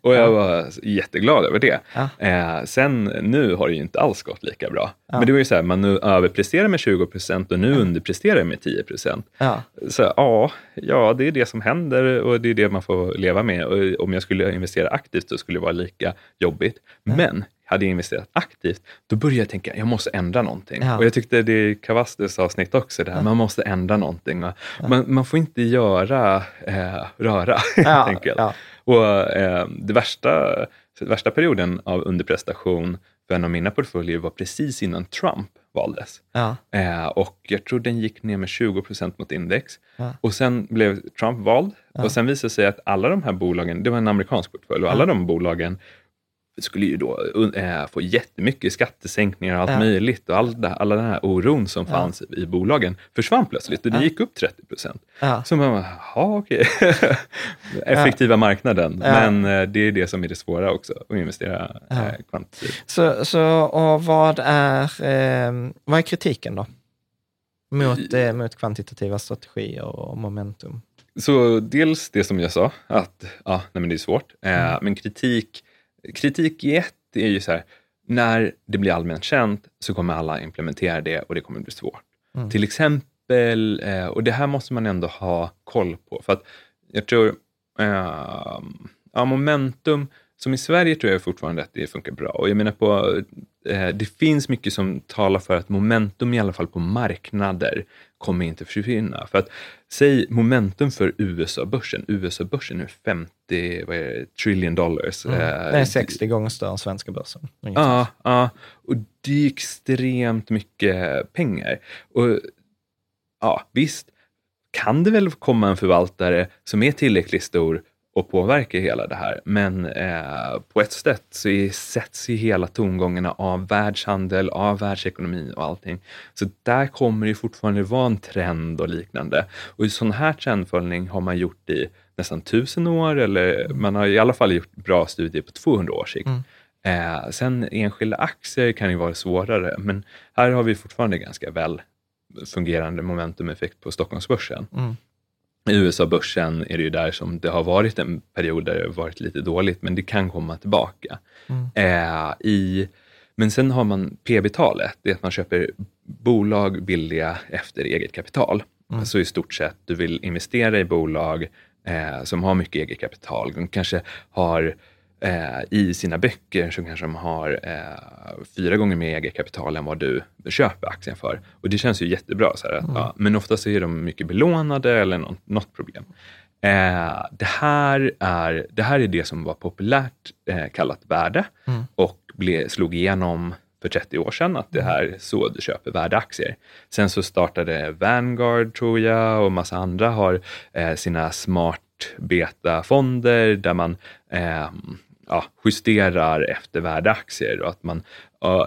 Och jag Ja. var jätteglad över det. Ja. Eh, sen nu har det ju inte alls gått lika bra. Men det var ju så här, man nu överpresterar med 20 procent och nu underpresterar med 10 procent. Ja. Så ja, ja, det är det som händer och det är det man får leva med. Och om jag skulle investera aktivt så skulle det vara lika jobbigt. Men hade jag investerat aktivt, då började jag tänka, jag måste ändra någonting. Ja. Och jag tyckte det är Kavastes avsnitt också, det här, man måste ändra någonting. Och Man, man får inte göra, eh, röra [LAUGHS] helt Ja, enkelt. ja. Och eh, det värsta, värsta perioden av underprestation för en av mina portföljer var precis innan Trump valdes. Ja. Eh, och jag tror den gick ner med 20 procent mot index. Ja. Och sen blev Trump vald. Och sen visade det sig att alla de här bolagen, det var en amerikansk portfölj, och alla de bolagen skulle ju då äh, få jättemycket skattesänkningar och allt Ja. möjligt. Och all, det- alla den här oron som fanns i bolagen försvann plötsligt och det Ja. gick upp 30 procent. Ja. Så man bara, jaha okej. [LAUGHS] Effektiva marknaden. Ja. Men eh, det är det som är det svåra också, att investera Ja. eh, kvantitativt. Så, så och vad är, eh, vad är kritiken då? Mot, eh, mot kvantitativa strategier och momentum? Så dels det som jag sa, att ja, nej men det är svårt. Eh, Mm. Men kritik, kritik i ett är ju så här, när det blir allmänt känt så kommer alla implementera det och det kommer bli svårt. Mm. Till exempel, eh, och det här måste man ändå ha koll på, för att jag tror, eh, ja, momentum, som i Sverige tror jag fortfarande att det funkar bra. Och jag menar på, eh, det finns mycket som talar för att momentum i alla fall på marknader kommer inte försvinna. För att säg momentum för USA-börsen. USA-börsen är 50 vad är det, trillion dollars. Mm. Eh, Det är 60 gånger större än svenska börsen. Ja, ja, och det är extremt mycket pengar. Och ja, visst kan det väl komma en förvaltare som är tillräckligt stor och påverkar hela det här. Men eh, på ett sätt så är, sätts ju hela tongångarna av världshandel, av världsekonomi och allting. Så där kommer det fortfarande vara en trend och liknande. Och i sån här trendföljning har man gjort i nästan tusen år eller man har i alla fall gjort bra studier på 200 års sikt. Eh, sen enskilda aktier kan ju vara svårare, men här har vi fortfarande ganska väl fungerande momentumeffekt på Stockholmsbörsen. Mm. I USA-börsen är det ju där som det har varit en period där det har varit lite dåligt, men det kan komma tillbaka. Eh, i, men sen har man PB-talet, det är att man köper bolag billiga efter eget kapital. Så i stort sett, du vill investera i bolag eh, som har mycket eget kapital. De kanske har eh, i sina böcker så kanske de har eh, fyra gånger mer eget kapital än vad du köper aktien för. Och det känns ju jättebra. Så här, att, ja, men oftast är de mycket belånade eller något, något problem. Eh, det, här är, det här är det som var populärt eh, kallat värde och ble, slog igenom för 30 år sedan att det här är så du köper värdeaktier. Sen så startade Vanguard tror jag och massa andra har eh, sina smart beta-fonder där man eh, ja, justerar efter värdeaktier och att man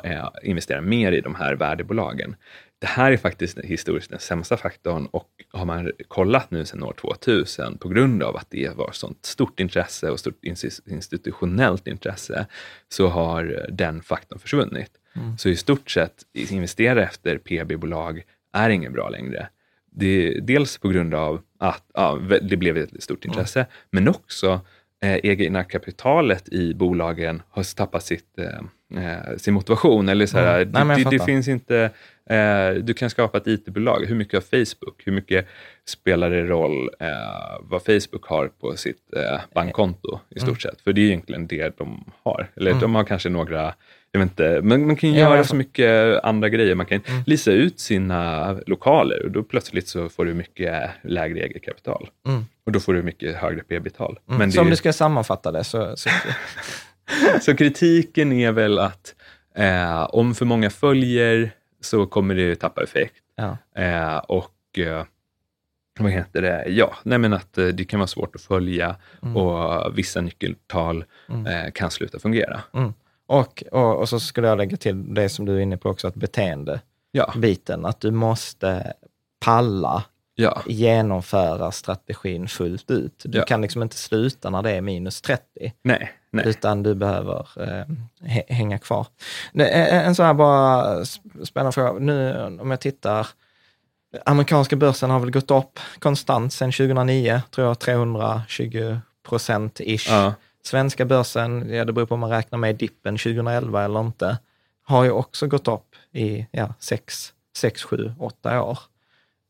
eh, investerar mer i de här värdebolagen. Det här är faktiskt historiskt den sämsta faktorn och har man kollat nu sedan år 2000 på grund av att det var sånt stort intresse och stort ins- institutionellt intresse så har den faktorn försvunnit. Så i stort sett investera efter PB-bolag är inget bra längre. Det, dels på grund av att ja, det blev ett stort intresse, men också eh, egna kapitalet i bolagen har tappat sitt, eh, eh, sin motivation. Eller så här, Mm. Nej, det, det finns inte, eh, du kan skapa ett IT-bolag. Hur mycket av Facebook? Hur mycket spelar det roll eh, vad Facebook har på sitt eh, bankkonto i Mm. stort sett? För det är egentligen det de har. Eller de har kanske några jag vet inte, men man kan Ja, göra så mycket andra grejer. Man kan Mm. lisa ut sina lokaler och då plötsligt så får du mycket lägre eget kapital. Mm. Och då får du mycket högre p-tal. Mm. Så om du ska sammanfatta det så, så [LAUGHS] så kritiken är väl att eh, om för många följer så kommer det tappa effekt. ja. Eh, och eh, vad heter det? Ja, nej men att eh, det kan vara svårt att följa Mm. och vissa nyckeltal eh, kan sluta fungera. Mm. Och, och, och så skulle jag lägga till det som du är inne på också, att beteende Ja, biten, att du måste palla ja, genomföra strategin fullt ut. Du Ja. kan liksom inte sluta när det är minus 30, nej, nej. utan du behöver eh, hä- hänga kvar. Det är En så här bara sp- spännande fråga. Nu om jag tittar, amerikanska börsen har väl gått upp konstant sedan 2009, tror jag 320 procent-ish. Ja. Svenska börsen, ja, det beror på om man räknar med dippen 2011 eller inte, har ju också gått upp i ja, 6, 6 7, 8 år.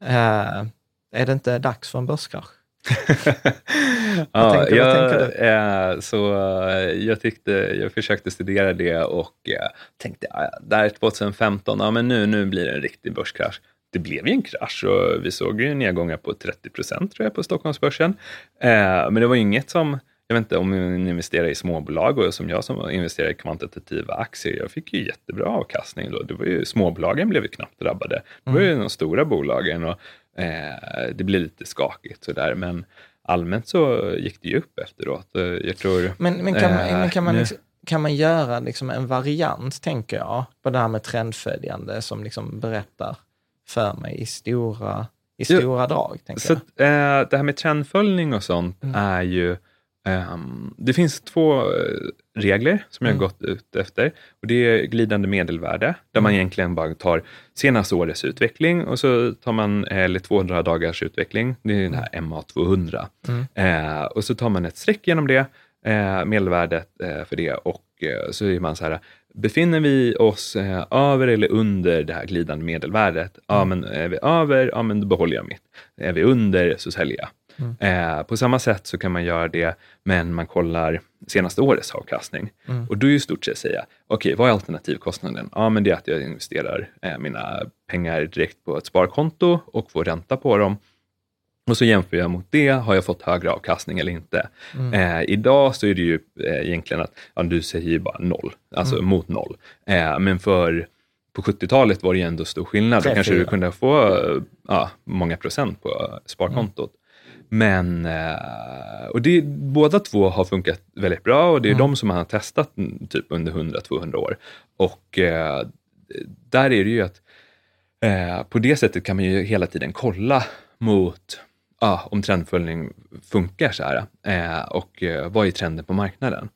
Uh, är det inte dags för en börskrasch? [LAUGHS] ja, tänker, jag, eh, så, eh, jag, tyckte, jag försökte studera det och eh, tänkte, ja, där 2015, ja men nu, nu blir det en riktig börskrasch. Det blev ju en krasch och vi såg ju nedgångar på 30 procent tror jag på Stockholmsbörsen. Eh, men det var ju inget som, jag vet inte om man investerar i småbolag och som jag som investerar i kvantitativa aktier, jag fick ju jättebra avkastning då. Det var ju, småbolagen blev ju knappt drabbade. Det var ju mm. de stora bolagen och Eh, det blir lite skakigt sådär, men allmänt så gick det ju upp efteråt. Eh, jag tror, men, men, kan, man, men kan, man liksom, kan man göra liksom en variant, tänker jag, på det här med trendföljande som liksom berättar för mig i stora, i stora jo, drag? Tänker så, jag. Eh, det här med trendföljning och sånt mm. är ju det finns två eh, regler som jag har mm. gått ut efter. Och det är glidande medelvärde, där mm. man egentligen bara tar senaste årets utveckling och så tar man, eller 200 dagars utveckling, det är den här MA200. Mm. Uh, och så tar man ett streck genom det, uh, medelvärdet för det och så är man så här, befinner vi oss över eller under det här glidande medelvärdet? Ja, mm. men är vi över, ja men då behåller jag mitt. Är vi under så säljer jag. Mm. Eh, på samma sätt så kan man göra det, men man kollar senaste årets avkastning. Mm. Och då är ju stort sett säga, okej, okay, vad är alternativkostnaden? Ja, men det är att jag investerar eh, mina pengar direkt på ett sparkonto och får ränta på dem. Och så jämför jag mot det, har jag fått högre avkastning eller inte? Mm. Eh, idag så är det ju eh, egentligen att ja, du säger ju bara noll, alltså mm. mot noll. Eh, men för på 70-talet var det ju ändå stor skillnad. Då kanske du kunde få ja, många procent på sparkontot. Mm. Men, eh, och det, båda två har funkat väldigt bra och det är mm. de som man har testat typ under 100-200 år. Och eh, där är det ju att eh, på det sättet kan man ju hela tiden kolla mot ah, om trendföljning funkar så här och vad är trenden på marknaden.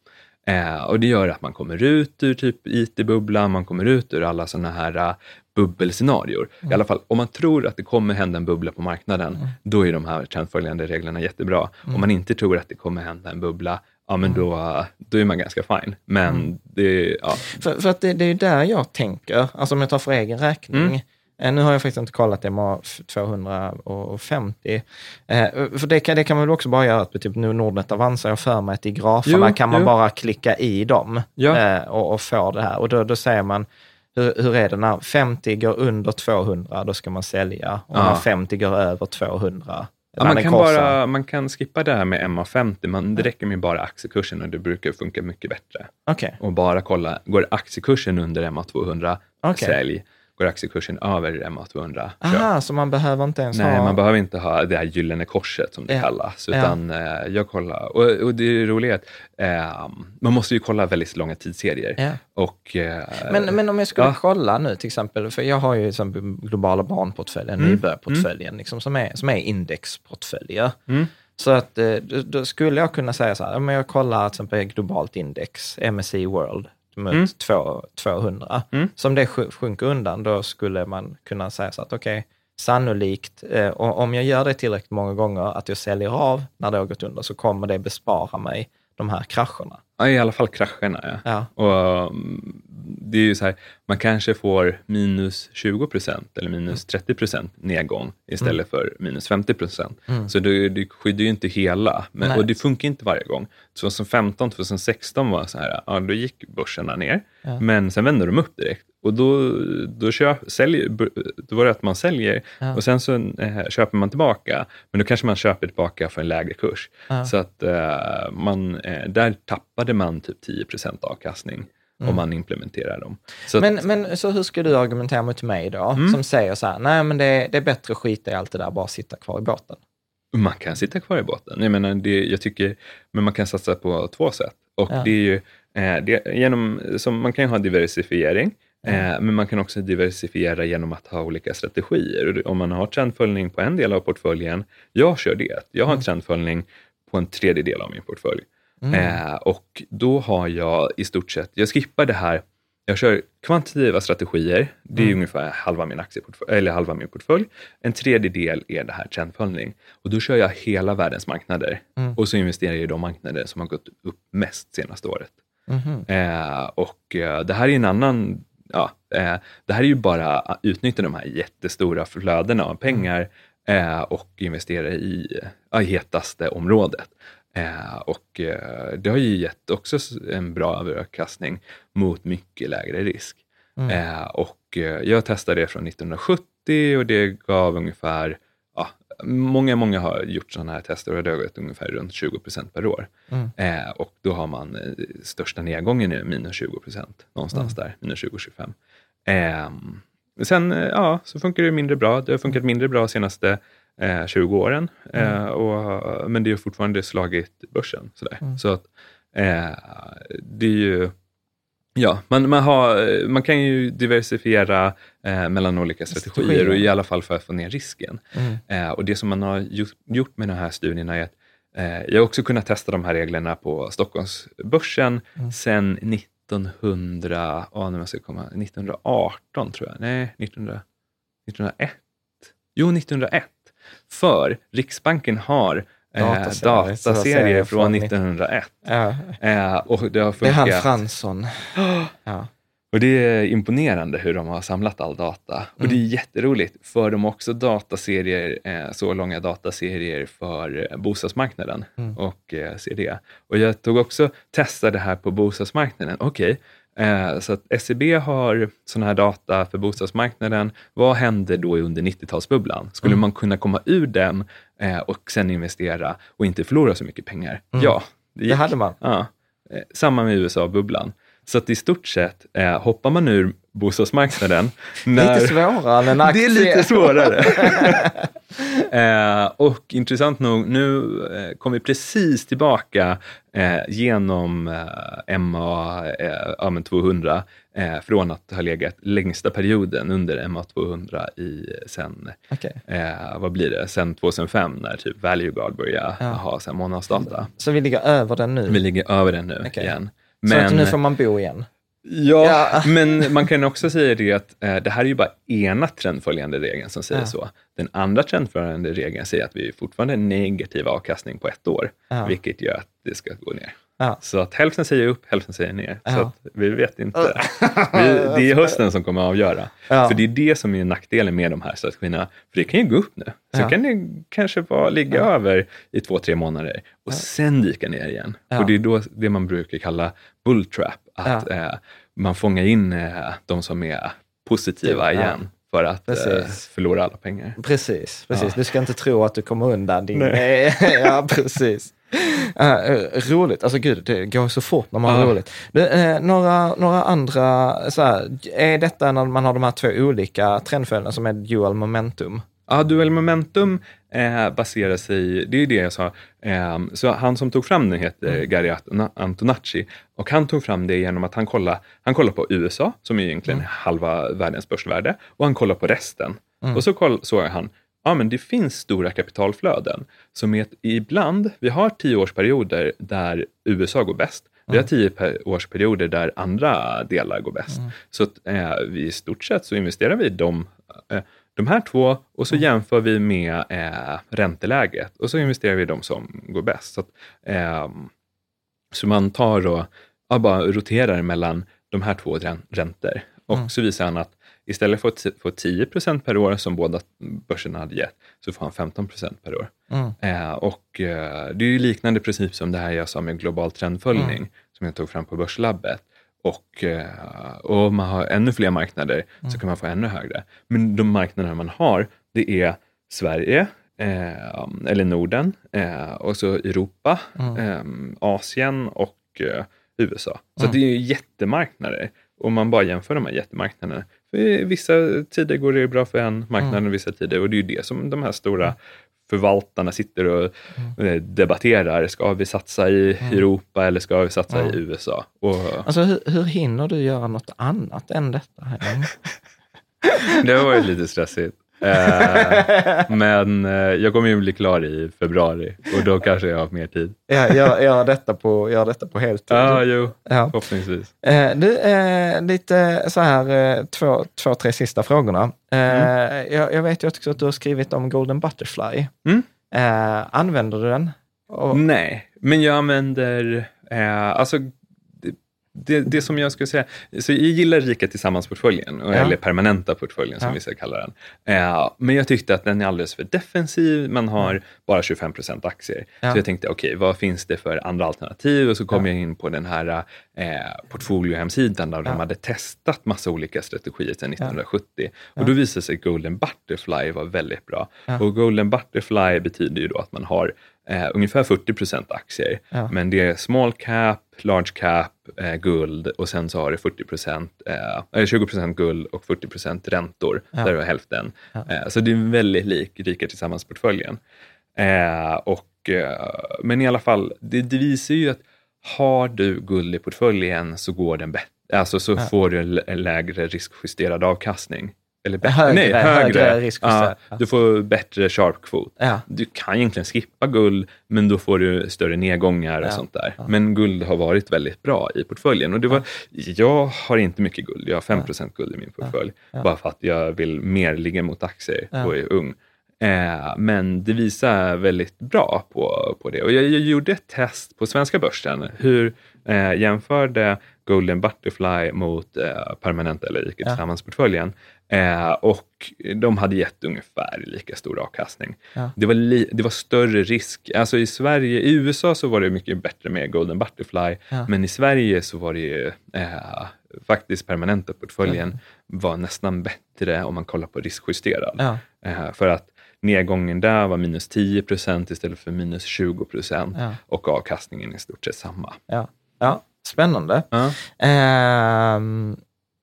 och det gör att man kommer ut ur typ IT-bubblan, man kommer ut ur alla sådana här bubbelscenarior. Mm. I alla fall om man tror att det kommer hända en bubbla på marknaden, mm. då är de här trendföljande reglerna jättebra. Mm. Om man inte tror att det kommer hända en bubbla, ja men mm. då, då är man ganska fine. Men mm. det, ja. För, för att det, det är där jag tänker, alltså om jag tar för egen räkning, mm. eh, nu har jag faktiskt inte kollat MA 250. Eh, för det kan, det kan man väl också bara göra på typ nu Nordnet Avanza, jag för mig att i graferna jo, kan man jo. bara klicka i dem ja. eh, och, och, få det här. Och då, då säger man, hur, hur är det när 50 går under 200, då ska man sälja. Och ja. när 50 går över 200, Ja, man, kan bara, man kan skippa det här med MA50, man, det räcker med bara aktiekursen och det brukar funka mycket bättre. Okay. Och bara kolla, går aktiekursen under MA200, okay. sälj går aktiekursen över MA200. Aha, så man behöver inte ens Nej, ha... man behöver inte ha det här gyllene korset som det ja. kallas. Utan ja. eh, jag kollar, och, och det är roliga att eh, man måste ju kolla väldigt långa tidsserier. Ja. Och, eh, men, men om jag skulle kolla nu till exempel, för jag har ju liksom globala barnportföljen, mm. nybörjarportföljen, mm. liksom, som, är, som är indexportföljer. Mm. Så att eh, då skulle jag kunna säga så här, om jag kollar till exempel globalt index, MSCI World, mot mm. 200. Mm. Så om det sjunker undan, då skulle man kunna säga så att okej, okay, sannolikt, eh, om jag gör det tillräckligt många gånger, att jag säljer av när det har gått under, så kommer det bespara mig de här krascherna. Ja, i alla fall krascherna. Ja. ja. Och, det är ju så här, man kanske får minus 20 procent eller minus 30 procent nedgång istället mm. för minus 50 procent. Mm. Så det, det skyddar ju inte hela, men, och det funkar inte varje gång. 2015, 2016 var så här, ja, då gick börserna ner, ja. men sen vände de upp direkt. Och då, då, köp, säljer, då var det att man säljer ja. och sen så äh, köper man tillbaka, men då kanske man köper tillbaka för en lägre kurs. Så att äh, man, äh, där tappade man typ 10 procent avkastning mm. om man implementerar dem. Så men, att, men så hur ska du argumentera mot mig då, mm. som säger så här, nej men det, det, är bättre att skita i allt det där, bara sitta kvar i båten? Man kan sitta kvar i båten. Jag menar, det, jag tycker, men man kan satsa på två sätt. Och ja. det är ju, eh, det, genom, som, man kan ju ha diversifiering, Mm. Men man kan också diversifiera genom att ha olika strategier. Om man har trendföljning på en del av portföljen, jag kör det. Jag har en mm. trendföljning på en tredjedel av min portfölj. Mm. Eh, och då har jag i stort sett, jag skippar det här Jag kör kvantitativa strategier, det är Mm. ungefär halva min, aktieportfölj, eller halva min portfölj. En tredjedel är det här trendföljning. Och då kör jag hela världens marknader. Mm. Och så investerar jag i de marknader som har gått upp mest senaste året. Mhm. Eh, och eh, det här är en annan, ja, eh, det här är ju bara att utnyttja de här jättestora flödena av pengar eh, och investera i ja, hetaste området. Eh, och eh, det har ju gett också en bra avkastning mot mycket lägre risk. Mm. Eh, och jag testade det från 1970 och det gav ungefär, ja, många, många har gjort sådana här tester och det har gått ungefär runt 20 procent per år. Mm. Och då har man största nedgången är minus 20 procent, någonstans där, minus 20-25. Eh, sen ja, så funkar det mindre bra. Det har funkat mindre bra de senaste eh, 20 åren, eh, och, men det har fortfarande slagit börsen. Sådär. Så att, eh, det är ju Ja, man, man, har, man kan ju diversifiera eh, mellan olika strategier, Strategier. och i alla fall för att få ner risken. Mm. Eh, och det som man har gjort, med de här studierna är att eh, jag har också kunnat testa de här reglerna på Stockholmsbörsen Mm. sedan 1900, ja, nu måste jag komma, 1918 tror jag, nej, 1900, 1901. Jo, 1901. För Riksbanken har eh, Dataserier, säga, dataserier från från 19 1901. Ja. Eh, och det har Det är han. Fransson. [GASPS] Ja. Och det är imponerande hur de har samlat all data. Och det är jätteroligt, för de har också dataserier, eh, så långa dataserier för eh, bostadsmarknaden och eh, ser det. Och jag tog också testa det här på bostadsmarknaden. Okej, eh, så att SCB har sån här data för bostadsmarknaden. Vad hände då under 90-talsbubblan? Skulle man kunna komma ur den eh, och sen investera och inte förlora så mycket pengar? Ja, det, Det hade man. Ja, eh, samma med USA-bubblan. Så att i stort sett eh, hoppar man ur bostadsmarknaden. [LAUGHS] när- Lite svårare än en [LAUGHS] Det aktie. är lite svårare. [LAUGHS] eh, och intressant nog, nu eh, kom vi precis tillbaka eh, genom eh, MA eh, ja, men 200 eh, från att ha legat längsta perioden under MA 200 i sen, Okej. eh, vad blir det, sen 2005 när typ Value Guard började Ja. ha så här månadsdata. Så vi ligger över den nu? Vi ligger över den nu Okej. igen. Så Men, nu får man bo igen? ja, Ja. [LAUGHS] men man kan också säga det att eh, det här är ju bara ena trendföljande regeln som säger Ja. så. Den andra trendföljande regeln säger att vi fortfarande har negativ avkastning på ett år, Ja. vilket gör att det ska gå ner. Ja. Så att hälften säger upp, hälften säger ner. Så Ja. att vi vet inte. [LAUGHS] Vi, det är hösten som kommer att avgöra. Ja. För det är det som är nackdelen med de här strategierna. För det kan ju gå upp nu. Sen Ja. kan det kanske bara ligga över i två, tre månader och sen dyka ner igen. Ja. Och det är då det man brukar kalla bull trap. Att eh, man fångar in eh, de som är positiva Ja. igen för att eh, Precis. förlora alla pengar. Precis, precis. Ja. Du ska inte tro att du kommer undan din... Nej. [LAUGHS] ja, precis. Uh, roligt, alltså gud, det går så fort när man har Ja. roligt. Du, eh, några, några andra, så här, är detta när man har de här två olika trendföljderna som är dual momentum? Ja, dual momentum eh, baserar sig, det är det jag sa, eh, så han som tog fram den heter Gary Anton- Antonacci och han tog fram det genom att han kollade, han kollade på USA som är egentligen halva världens börsvärde och han kollade på resten. Och så koll, såg han, ja men det finns stora kapitalflöden som är ibland, vi har tioårsperioder där USA går bäst, vi har tio per- årsperioder där andra delar går bäst. Så att, eh, vi i stort sett så investerar vi de, eh, de här två och så jämför vi med eh, ränteläget och så investerar vi i de som går bäst. Så, att, ehm, så man tar och ja, bara roterar mellan de här två rän- räntor. Och så visar han att istället för att få 10% per år som båda börserna hade gett, så får han 15% per år. Mm. Eh, och eh, det är liknande princip som det här jag sa med global trendföljning, som jag tog fram på Börslabbet. Och, eh, och om man har ännu fler marknader så kan man få ännu högre. Men de marknader man har, det är Sverige, eh, eller Norden, eh, och så Europa, eh, Asien och USA. Så det är jättemarknader. Och man bara jämför de här jättemarknaderna. För vissa tider går det bra för en marknad och vissa tider. Och det är ju det som de här stora förvaltarna sitter och eh, debatterar. Ska vi satsa i Europa eller ska vi satsa i USA? Och Alltså hur, hur hinner du göra något annat än detta? [LAUGHS] Det har varit lite stressigt. Eh, men eh, jag kommer ju bli klar i februari och då kanske jag har mer tid. Ja, gör, gör, detta, på, gör detta på heltid. Ja, jo, ja. förhoppningsvis. Eh, du, eh, lite så här, eh, två, två, tre sista frågorna. Mm. Jag, jag, vet ju också att du har skrivit om Golden Butterfly. Mm. använder du den? Och... Nej, men jag använder, alltså det, det som jag skulle säga, så jag gillar Rika Tillsammans-portföljen, ja. eller permanenta portföljen som ja. vissa kallar den. Eh, men jag tyckte att den är alldeles för defensiv, man har bara 25 aktier. Ja. Så jag tänkte, okej, okay, vad finns det för andra alternativ? Och så kom jag in på den här eh, portfoliohemsidan där de hade testat massa olika strategier sedan 1970. Och då visade sig Golden Butterfly vara väldigt bra. Och Golden Butterfly betyder ju då att man har eh, ungefär 40% aktier, men det är small cap, large cap, eh, guld och sen så har det 40 eh, 20% guld och 40 räntor, ja. där du har hälften. Ja. Eh, så det är väldigt lik Rika Tillsammans-portföljen. Eh, och, eh, men i alla fall, det, det, visar ju att har du guld i portföljen så går den bättre. Alltså så ja. får du en lägre riskjusterad avkastning. Eller bättre, högre, nej, högre, högre risk. Ja, du får bättre sharp kvot. Ja. Du kan egentligen skippa guld, men då får du större nedgångar och sånt där. Men guld har varit väldigt bra i portföljen. Och det var, Jag har inte mycket guld, jag har 5% guld i min portfölj. Bara för att jag vill mer ligga mot aktier och är ung. Eh, men det visar väldigt bra på, på det. Och jag, jag gjorde ett test på svenska börsen, hur eh, jämförde Golden Butterfly mot eh, permanenta eller icke tillsammans-portföljen. Eh, och de hade gett ungefär lika stor avkastning. Ja. Det, var li, det var större risk. Alltså i Sverige, i USA så var det mycket bättre med Golden Butterfly, ja. men i Sverige så var det eh, faktiskt permanenta portföljen ja. var nästan bättre om man kollar på riskjusterad. Eh, för att nedgången där var minus 10 procent istället för minus 20 procent och avkastningen i stort sett samma. Ja, ja. spännande. Eh,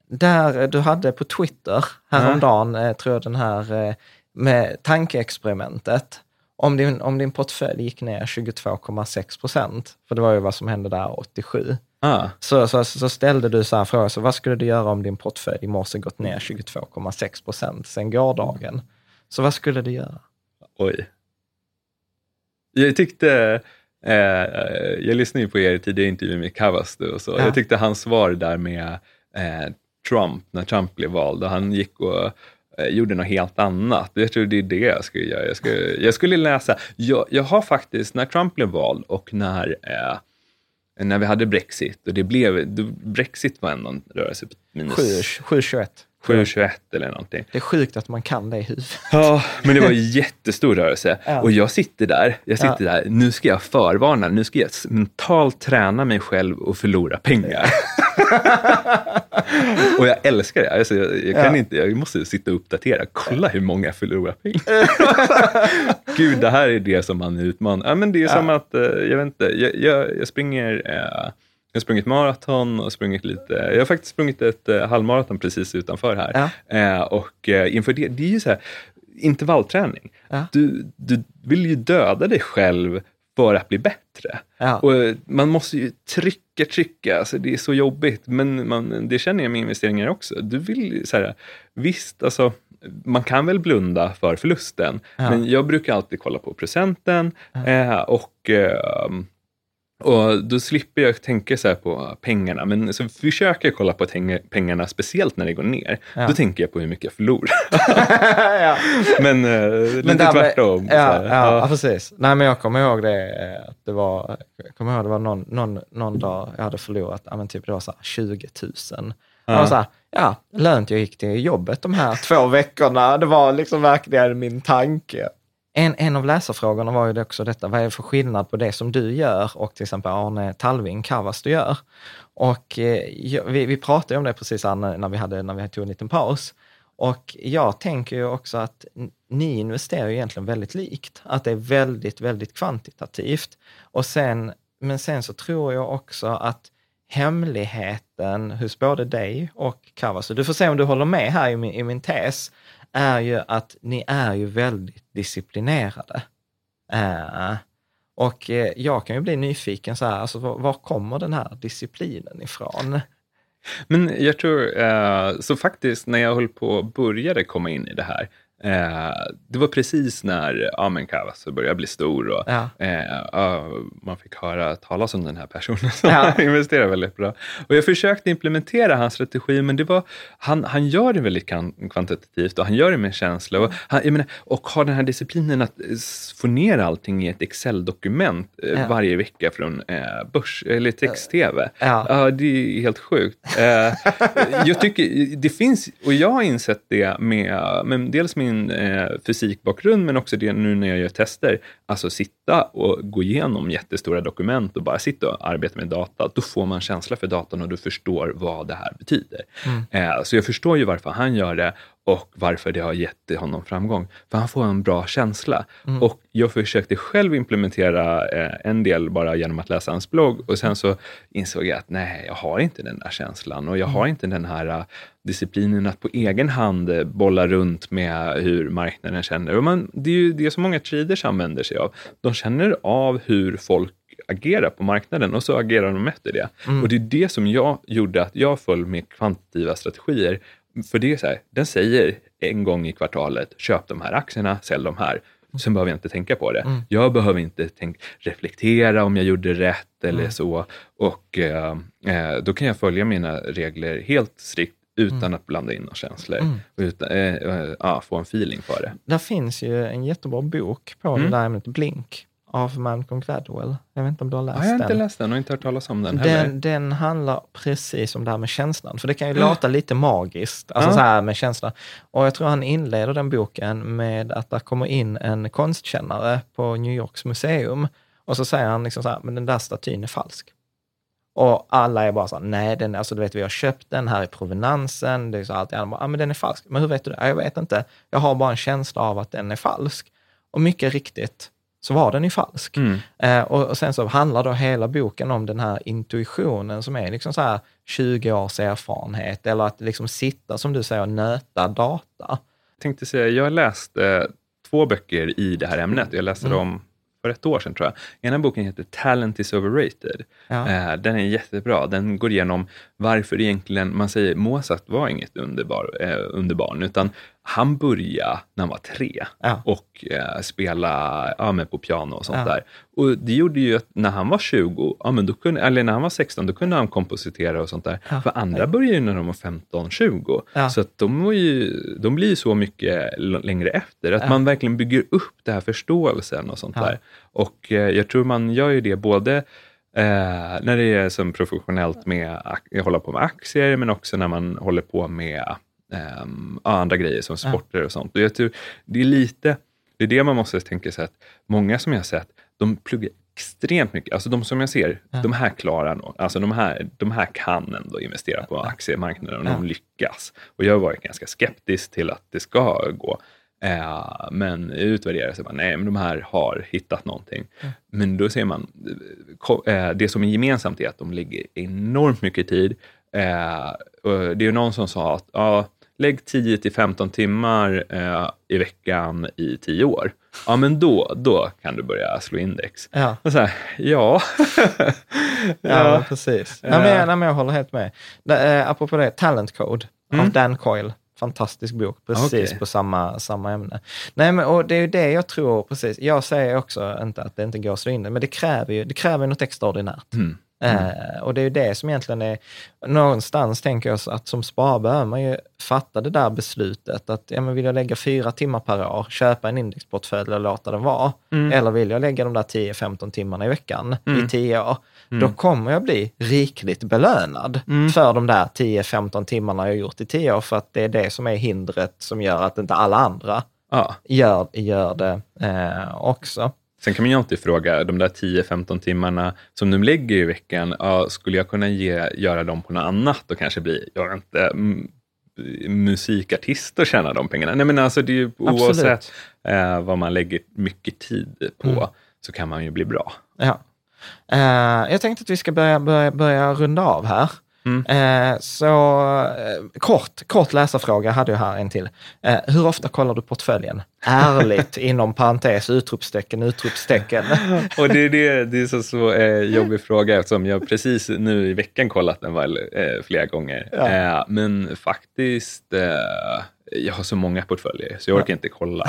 där du hade på Twitter häromdagen, mm. tror jag, den här eh, med tankeexperimentet. Om din, om din portfölj gick ner 22,6 procent, för det var ju vad som hände där 87, ah. så, så, så, ställde du så här frågor, så vad skulle du göra om din portfölj i morse gått ner 22,6 procent sen gårdagen? Så vad skulle du göra? Oj. Jag tyckte, eh, jag lyssnade ju på er tidigare intervju med Kavastu och så, ja. jag tyckte hans svar där med eh, Trump, när Trump blev vald och han gick och eh, gjorde något helt annat. Jag tror det är det jag skulle göra. Jag skulle, jag skulle läsa, jag, jag har faktiskt, när Trump blev vald och när, eh, när vi hade Brexit, och det blev, Brexit var ändå en rörelse på minus... 7,21. 7,21 eller någonting. Det är sjukt att man kan det i huvudet. Ja, men det var en jättestor rörelse. Ja. Och jag sitter där, jag sitter ja. där, nu ska jag förvarna, nu ska jag mentalt träna mig själv och förlora pengar. [LAUGHS] och jag älskar det. Alltså, jag, jag, kan ja. inte, jag måste sitta och uppdatera. Kolla hur många jag förlorar pengar. [LAUGHS] Gud, det här är det som man utmanar. Ja, men det är som att, eh, jag vet inte, jag, jag, jag springer eh, jag har sprungit maraton och sprungit lite, jag har faktiskt sprungit ett eh, halvmaraton precis utanför här. Ja. Eh, och eh, inför det, det är ju så här, intervallträning. Ja. Du, du vill ju döda dig själv för att bli bättre. Ja. Och man måste ju trycka, trycka, alltså det är så jobbigt. Men man, det känner jag med investeringar också. Du vill så här, visst, alltså, man kan väl blunda för förlusten, ja. men jag brukar alltid kolla på procenten eh, och eh, och då slipper jag tänka så på pengarna, men så försöker jag kolla på pengarna, speciellt när det går ner. Ja. Då tänker jag på hur mycket jag förlorar. [LAUGHS] ja. Men eh, lite men tvärtom. Ja, ja, ja, precis. Nej, men jag kommer ihåg det, eh, att det var, jag kommer ihåg det var någon, någon, någon dag jag hade förlorat, ja, men typ det var så 20 000. Ja. Och så här, ja, lönt jag gick till jobbet de här två veckorna. Det var liksom verkligen min tanke. En, en av läsarfrågorna var ju också detta, vad är det för skillnad på det som du gör och till exempel Arne Talving, Kavastu gör? Och eh, vi, vi pratade om det precis när vi, hade, när vi tog en liten paus. Och jag tänker ju också att ni investerar ju egentligen väldigt likt, att det är väldigt, väldigt kvantitativt. Och sen, men sen så tror jag också att hemligheten hos både dig och Kavasu, du får se om du håller med här i min, i min tes, är ju att ni är ju väldigt disciplinerade. Eh, och eh, jag kan ju bli nyfiken så här, alltså var, var, kommer den här disciplinen ifrån? Men jag tror, eh, så faktiskt när jag höll på och började komma in i det här, Eh, det var precis när ja, men Kavas började bli stor och Ja. eh, man fick höra talas om den här personen [LAUGHS] som Ja. investerar väldigt bra. Och jag försökte implementera hans strategi, men det var, han, han gör det väldigt kvantitativt och han gör det med känsla. Och, han, menar, och har den här disciplinen att eh, få ner allting i ett Excel-dokument eh, varje vecka från eh, börs eller text-tv. Ja. Det är helt sjukt. Jag tycker det finns, och jag har insett det med, med dels min eh, fysikbakgrund, men också det nu när jag gör tester. Alltså sitta och gå igenom jättestora dokument och bara sitta och arbeta med data. Då får man känsla för datan och du förstår vad det här betyder. Eh, så jag förstår ju varför han gör det och varför det har gett honom framgång. För han får en bra känsla. Och jag försökte själv implementera eh, en del bara genom att läsa hans blogg och sen så insåg jag att nej, jag har inte den där känslan och jag har inte den här eh, disciplinen att på egen hand eh, bolla runt med hur marknaden känner. Och man, det är ju det som många traders använder sig av. De känner av hur folk agerar på marknaden och så agerar de efter det. Och det är det som jag gjorde att jag föll med kvantitativa strategier. För det är så här, den säger en gång i kvartalet, köp de här aktierna, sälj de här. Sen behöver jag inte tänka på det. Jag behöver inte tänk, reflektera om jag gjorde rätt eller så. Och eh, eh, då kan jag följa mina regler helt strikt utan att blanda in några känslor. Och utan, eh, eh, ja, få en feeling för det. Där finns ju en jättebra bok på Mm. det där ämnet, Blink, av Malcolm Gladwell. Jag vet inte om du har läst Ja, jag har inte den. läst den och inte hört talas om den heller. Den, den handlar precis om det här med känslan, för det kan ju låta lite magiskt, alltså Ja. så här med känslan. Och jag tror han inleder den boken med att det kommer in en konstkännare på New Yorks museum och så säger han liksom så här, men den där statyn är falsk. Och alla är bara så här, nej, den, alltså du vet, vi har köpt den här i provenansen, det är så allt annat. Bara, Ja, men den är falsk. Men hur vet du det? Ja, jag vet inte. Jag har bara en känsla av att den är falsk. Och mycket riktigt så var den ju falsk. Mm. Eh, och, sen så handlar då hela boken om den här intuitionen som är liksom så här 20 års erfarenhet, eller att liksom sitta, som du säger, och nöta data. Jag tänkte säga, jag har läst eh, två böcker i det här ämnet. Jag läste Mm. dem för ett år sedan tror jag. Ena boken heter Talent is overrated. Ja. Eh, den är jättebra. Den går igenom varför egentligen, man säger Mozart var inget underbar, eh, underbarn, utan han började när han var tre Ja. och eh, spela ja, men på piano och sånt Ja. där. Och det gjorde ju att när han var 20, ja, men då kunde, eller när han var 16, då kunde han kompositera och sånt där. Ja. För andra började ju när de var 15-20. Ja. Så att de, var ju, de blir ju så mycket längre efter. Att man verkligen bygger upp den här förståelsen och sånt där. Och eh, jag tror man gör ju det både eh, när det är som professionellt med att hålla på med aktier, men också när man håller på med ja, andra grejer som sporter och sånt. Och jag tror det är lite, det är det man måste tänka sig att många som jag har sett, de pluggar extremt mycket. Alltså de som jag ser, de här klarar nog, alltså de här, de här kan ändå investera på aktiemarknaden och de lyckas. Och jag har varit ganska skeptisk till att det ska gå. Eh, men utvärderar så bara, nej, men de här har hittat någonting. Men då ser man, eh, det som är gemensamt är att de lägger enormt mycket tid. Eh, det är någon som sa att ja, lägg 10 till 15 timmar eh, i veckan i 10 år. Ja, men då, då kan du börja slå index. Ja. Och så här, ja. [LAUGHS] Ja, men precis. Nej, men, jag- nej, men jag håller helt med. Det, eh, apropå det, Talent Code av Dan Coyle. Fantastisk bok, precis Okej. på samma, samma ämne. Nej, men och det är ju det jag tror, precis. Jag säger också inte att det inte går att slå in det, men det kräver ju det kräver något extraordinärt. Mm. Eh, och det är ju det som egentligen är, någonstans tänker jag att som sparare behöver man ju fatta det där beslutet att, ja men vill jag lägga fyra timmar per år, köpa en indexportfölj och låta den vara, eller vill jag lägga de där 10-15 timmarna i veckan i 10 år, då kommer jag bli rikligt belönad för de där 10-15 timmarna jag gjort i 10 år, för att det är det som är hindret som gör att inte alla andra ja. gör, gör det eh, också. Sen kan man ju alltid fråga, de där 10-15 timmarna som de lägger i veckan, ja, skulle jag kunna ge, göra dem på något annat och kanske bli, jag vet inte, m- musikartist och tjäna de pengarna? Nej men alltså det är ju oavsett eh, vad man lägger mycket tid på Mm. så kan man ju bli bra. Ja. Eh, jag tänkte att vi ska börja, börja, börja runda av här. Mm. Eh, så eh, kort, kort läsarfråga hade jag här en till. Eh, hur ofta kollar du portföljen? Ärligt, [LAUGHS] inom parentes, utropstecken, utropstecken. [LAUGHS] Och det är, det, det är så, så eh, jobbig fråga eftersom jag precis nu i veckan kollat den väl, eh, flera gånger. Ja. Eh, men faktiskt, jag har så många portföljer så jag orkar inte kolla.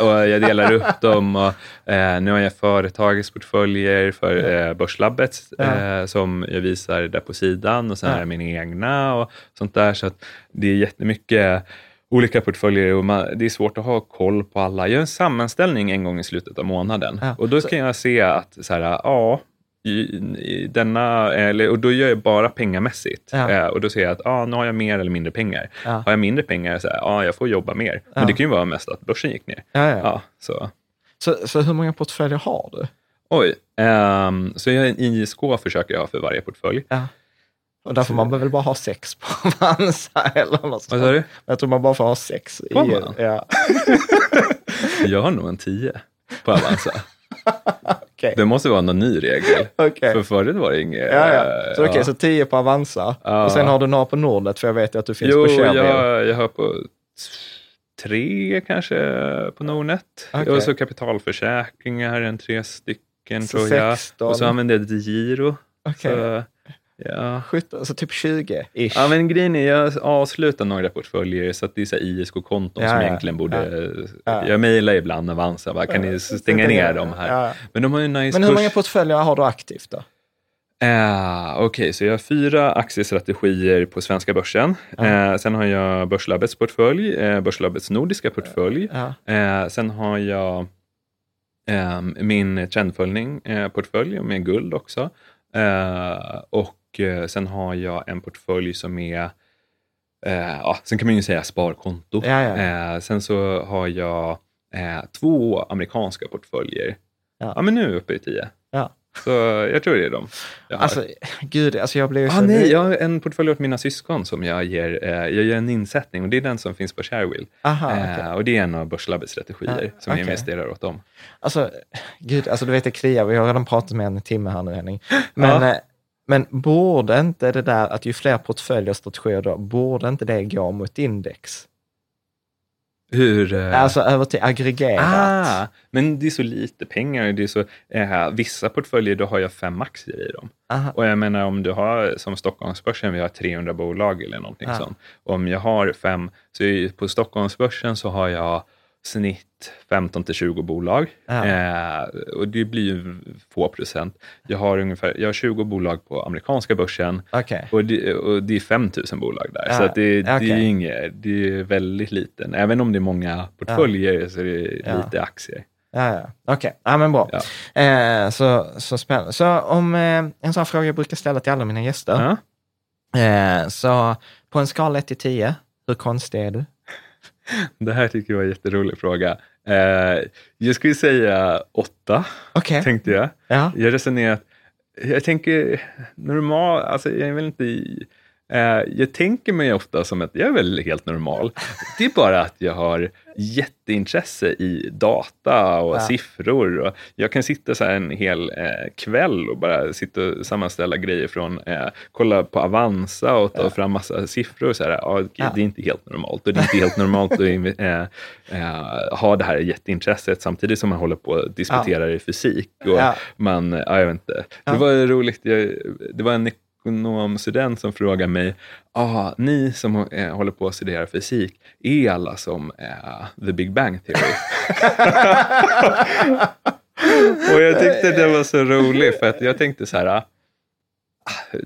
Och jag delar upp [LAUGHS] dem och eh, nu har jag företagets portföljer för eh, Börslabbet eh, som jag visar där på sidan och sen har jag mina egna och sånt där. Så att det är jättemycket olika portföljer och man, det är svårt att ha koll på alla. Jag gör en sammanställning en gång i slutet av månaden och då kan jag se att så här, ja, i, i denna, eller, och då gör jag bara pengamässigt. Ja. Eh, och då ser jag att ah, nu har jag mer eller mindre pengar. Ja. Har jag mindre pengar, så här, ah, jag får jobba mer. Ja. Men det kan ju vara mest att börsen gick ner. Ja, så. Så, så hur många portföljer har du? Oj, ehm, så jag, en ISK försöker jag ha för varje portfölj. Och där får man väl bara ha sex på Avanza [LAUGHS] eller något sånt. Vad sa du? Jag tror man bara får ha sex. Får man? Ja. [LAUGHS] Jag har nog en 10 på Avanza. [LAUGHS] Okej. Det måste vara någon ny regel. [LAUGHS] Okej. För förut var det inget. Ja, ja. Så eh, okej, så 10 på Avanza. Ja. Och sen har du några på Nordnet, för jag vet ju att du finns Jo, på Shareville. jag, jag har på tre kanske på Nordnet. Okej. Och så kapitalförsäkringar, en tre stycken Så tror jag. 16. Och så använder jag giro. Okej. Så, ja. 17, så typ 20-ish. ja, men grejen är jag avslutar några portföljer så att det är så ISK-konton Ja, som ja. egentligen borde... Ja. Jag mejlar ibland Avanza, bara, kan ni stänga ner dem här? Ja. Men de har ju nice Men hur kurs. många portföljer har du aktivt då? Eh, Okej, så jag har fyra aktiestrategier på svenska börsen. Eh, sen har jag Börslabbets portfölj, eh, Börslabbets nordiska portfölj. Sen har jag eh, min trendföljning-portfölj med guld också. Och sen har jag en portfölj som är, eh, ja, sen kan man ju säga sparkonto. Ja, ja. Eh, sen så har jag eh, två amerikanska portföljer. Ja. Ja. men nu är vi uppe i tio. Ja. Så jag tror det är dem jag. Alltså, gud, alltså jag blev ju så... Ah, nej, jag har en portfölj åt mina syskon som jag ger. Eh, jag gör en insättning och det är den som finns på Shareville. Aha, eh, okej. Och det är en av Börslabbets strategier Ja, som jag okej. investerar åt dem. Alltså, gud, alltså du vet det kliar. Vi har redan pratat med en timme här nu Henning. Men, Ja. Men borde inte det där att ju fler portföljer och strategier då, borde inte det gå mot index? Hur... eh, Alltså över till aggregerat. ah, men det är så lite pengar. Det är så, eh, vissa portföljer, då har jag fem aktier i dem. Aha. Och jag menar om du har, som Stockholmsbörsen, vi har 300 bolag eller någonting Ja. sånt. Om jag har fem, så på Stockholmsbörsen så har jag snitt 15 till 20 bolag. Ja. Eh, och det blir ju få procent. Jag har ungefär jag har 20 bolag på amerikanska börsen Okej. och det, och det är 5 000 bolag där. Ja, Så det, det, okej. är inget, det är väldigt liten. Även om det är många portföljer så är det Ja. lite aktier. Ja, ja. Okej, ja, men bra. Ja. Eh, så, så spännande. Så om eh, en sån fråga jag brukar ställa till alla mina gäster. Ja. Eh, så på en skala 1 till 10, hur konstig är du? [LAUGHS] Det här tycker jag var en jätterolig fråga. Eh, jag skulle säga åtta, Okej. tänkte jag. Ja. Jag resonerar jag tänker normal, alltså jag är väl inte i, jag tänker mig ofta som att jag är väl helt normal. Det är bara att jag har jätteintresse i data och Ja. siffror. Och jag kan sitta så en hel eh, kväll och bara sitta och sammanställa grejer från, eh, kolla på Avanza och ta fram massa siffror. Och så här, ja, okej, Ja. Det är inte helt normalt och det är inte helt normalt att eh, eh, ha det här jätteintresset samtidigt som man håller på och disputerar i fysik. Och Ja. man, ja, jag vet inte. Ja. Det var roligt, jag, det var en ekonomstudent som frågade mig, ah, ni som eh, håller på att studera fysik, är alla som eh, the big bang theory? [LAUGHS] och jag tyckte det var så roligt, för att jag tänkte så här, ah,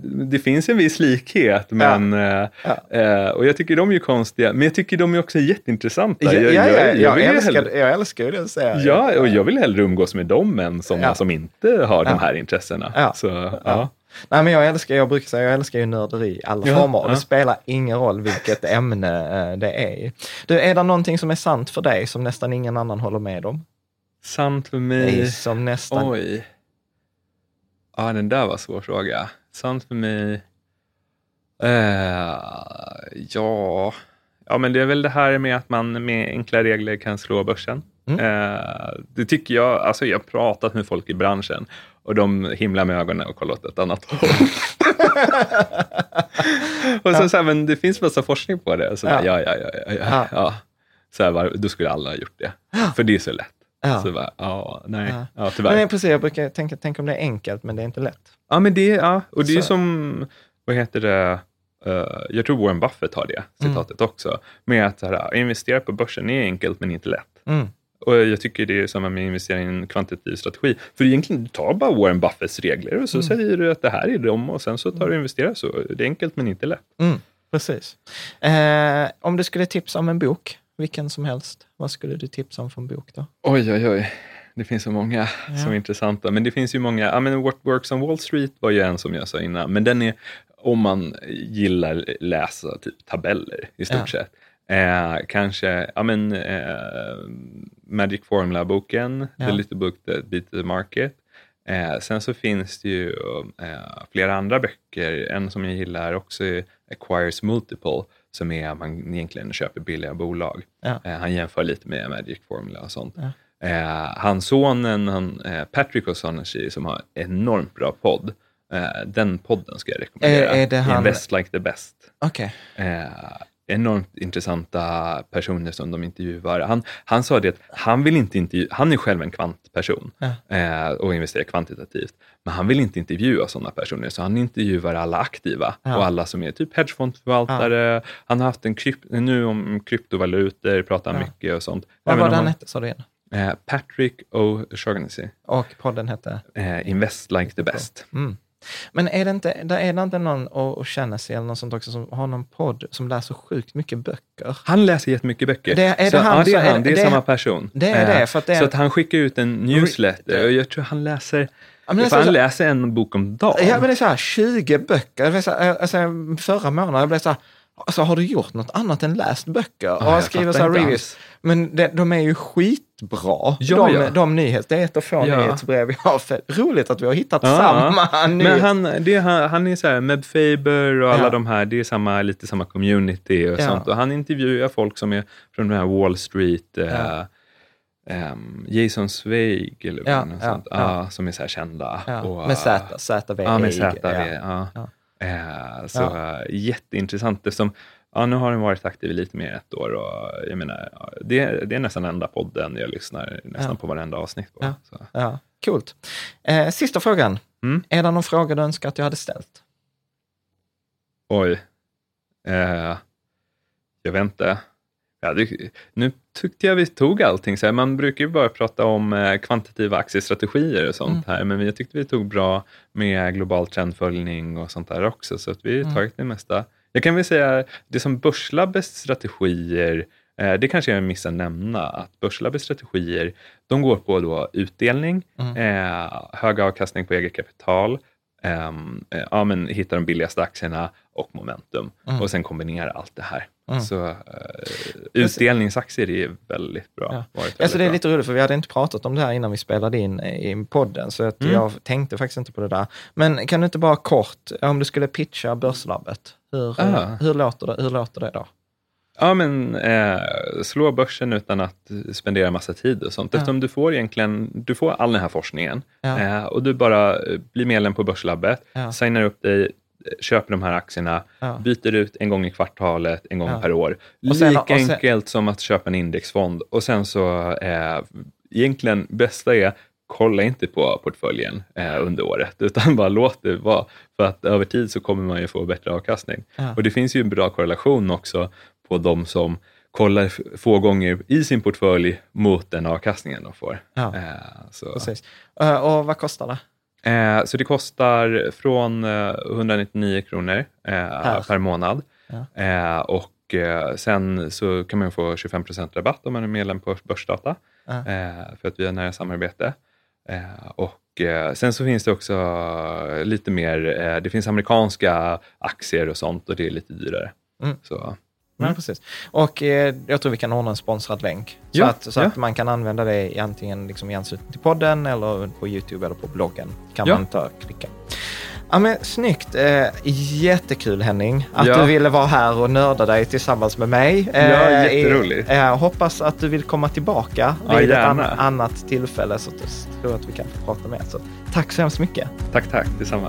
det finns en viss likhet, men, eh, eh, och jag tycker de är ju konstiga, men jag tycker de är också jätteintressanta. Ja, Jag- ja, jag- ja, jag jag, ju älskar, hellre- jag älskar ju den serien. Ja, och jag vill hellre umgås med dem än sådana Ja. som inte har Ja. de här intressena. Ja. Så, ja. Nej, men jag älskar, jag brukar säga, jag älskar ju nörderi i alla Ja, former. Och det spelar ingen roll vilket ämne eh, det är. Du, är det någonting som är sant för dig som nästan ingen annan håller med om? Sant för Nej. mig. Som nästan... Oj. Ja, den där var svår fråga. Sant för mig. Eh, ja. ja, men det är väl det här med att man med enkla regler kan slå börsen. Mm. Eh, det tycker jag, alltså jag har pratat med folk i branschen och de himlar med ögonen och kollar åt ett annat håll. [LAUGHS] och så, så här, men det finns massa forskning på det. Så Ja. ja. Ja, ja, ja, ja, Ja. ja. Så här, då skulle alla ha gjort det. För det är så lätt. Ja. Så bara, ja, nej, Ja. ja, tyvärr. Men precis, jag brukar tänka, tänk om det är enkelt, men det är inte lätt. Ja, men det, ja, och det är Så- som, vad heter det, uh, jag tror Warren Buffett har det citatet mm. också, med att här, investera på börsen är enkelt men inte lätt. Mm. Och jag tycker det är samma med investering i en kvantitativ strategi. För egentligen, du tar bara Warren Buffetts regler och så mm. säger du att det här är dem och sen så tar du och investerar så. Det är enkelt men inte lätt. Mm, precis. Eh, om du skulle tipsa om en bok, vilken som helst, vad skulle du tipsa om för en bok då? Oj, oj, oj. Det finns så många ja. som är intressanta. Men det finns ju många. Ja, men What Works on Wall Street var ju en som jag sa innan. Men den är, om man gillar läsa typ tabeller i stort ja. sett. Eh, kanske, ja men eh, Magic Formula-boken, ja. The Little Book That Beat the Market. Eh, sen så finns det ju eh, flera andra böcker. En som jag gillar också är Acquires Multiple, som är att man egentligen köper billiga bolag. Ja. Eh, han jämför lite med Magic Formula och sånt. Ja. Eh, hans sonen, han, Patrick O'Shaughnessy, som har enormt bra podd. den podden ska jag rekommendera. Är, är det han... Invest like the best. Okay enormt intressanta personer som de intervjuar. Han, han sa det att han vill inte intervjua, han är själv en kvantperson ja. eh, och investerar kvantitativt, men han vill inte intervjua sådana personer, så han intervjuar alla aktiva ja. och alla som är typ hedgefondförvaltare. Ja. Han har haft en krypt, nu om kryptovalutor, pratar mycket och sånt. Vad var det han hette, sa du igen? Eh, Patrick O'Shaughnessy. Och podden hette? Eh, Invest like the best. Mm. Men är det inte, där är det inte någon att känna sig eller något sånt också som har någon podd som läser sjukt mycket böcker? Han läser jättemycket böcker. Det, är det, han, ja, det är, det är, det, samma person. Det är det. För att det är, så att han skickar ut en newsletter och jag tror han läser Ja, men han läser en bok om dagen. Ja, men det är så här, 20 böcker. Alltså, förra månaden jag blev så här, alltså, har du gjort något annat än läst böcker? och han skriver så här reviews. Men det, de är ju skitbra, ja, de, ja. de nyheter. Det är ett av få ja. nyhetsbrev vi har. För, roligt att vi har hittat ja. samma Men han, det, han, han är så här, Meb Faber och alla de här, det är samma, lite samma community och sånt. Och han intervjuar folk som är från den här Wall Street, uh, um, Jason Zweig eller ja, något sånt, uh, som är så här kända. Och, med Z, ZV. Ja, med ZV. Ja. Uh, så uh, jätteintressant eftersom Ja, nu har den varit aktiv i lite mer än ett år och jag menar, det, det är nästan enda podden jag lyssnar nästan ja. på varenda avsnitt på. Ja, så. ja. Coolt. Eh, sista frågan. Mm? Är det någon fråga du önskar att jag hade ställt? Oj. Eh, jag vet inte. Ja, det, nu tyckte jag vi tog allting. Så här, man brukar ju bara prata om eh, kvantitativa aktiestrategier och sånt mm. här, men jag tyckte vi tog bra med global trendföljning och sånt där också, så att vi har mm. tagit det mesta. Jag kan väl säga, det som Börslabbets strategier, eh, det kanske jag missar nämna, att Börslabbets strategier, de går på då utdelning, mm. eh, hög avkastning på eget kapital, eh, ja, men hitta de billigaste aktierna och momentum mm. och sen kombinera allt det här. Mm. Så uh, utdelningsaktier är väldigt bra. Ja. Väldigt alltså det är lite roligt, för vi hade inte pratat om det här innan vi spelade in i podden, så att mm. jag tänkte faktiskt inte på det där. Men kan du inte bara kort, om du skulle pitcha Börslabbet, hur, hur, låter, det, hur låter det då? Ja, men eh, slå börsen utan att spendera massa tid och sånt. Ja. Eftersom du får egentligen, du får all den här forskningen ja. eh, och du bara blir medlem på Börslabbet, ja. signar upp dig, köper de här aktierna, ja. byter ut en gång i kvartalet, en gång per år. Sen, Lika sen, enkelt som att köpa en indexfond. Och sen så, eh, egentligen bästa är, kolla inte på portföljen eh, under året, [LAUGHS] utan bara låt det vara. För att över tid så kommer man ju få bättre avkastning. Ja. Och det finns ju en bra korrelation också på de som kollar få gånger i sin portfölj mot den avkastningen de får. Ja. Eh, så. Precis. Uh, och vad kostar det? Eh, så det kostar från eh, 199 kronor eh, per månad. Ja. Eh, och eh, sen så kan man få 25% rabatt om man är medlem på Börsdata, ja. Eh, för att vi har nära samarbete. och sen så finns det också lite mer, det finns amerikanska aktier och sånt och det är lite dyrare. Mm. Så. Mm. Ja, precis. Och eh, jag tror vi kan ordna en sponsrad länk. Så, ja, att, så ja. att man kan använda det antingen liksom i anslutning till podden eller på YouTube eller på bloggen. kan ja. man ta klicka. Ja, men, snyggt. Eh, jättekul Henning att ja. du ville vara här och nörda dig tillsammans med mig. Eh, ja, jätteroligt. Eh, hoppas att du vill komma tillbaka ja, vid gärna. ett annat tillfälle så att jag tror att vi kan få prata mer. Så, tack så hemskt mycket. Tack, tack. Detsamma.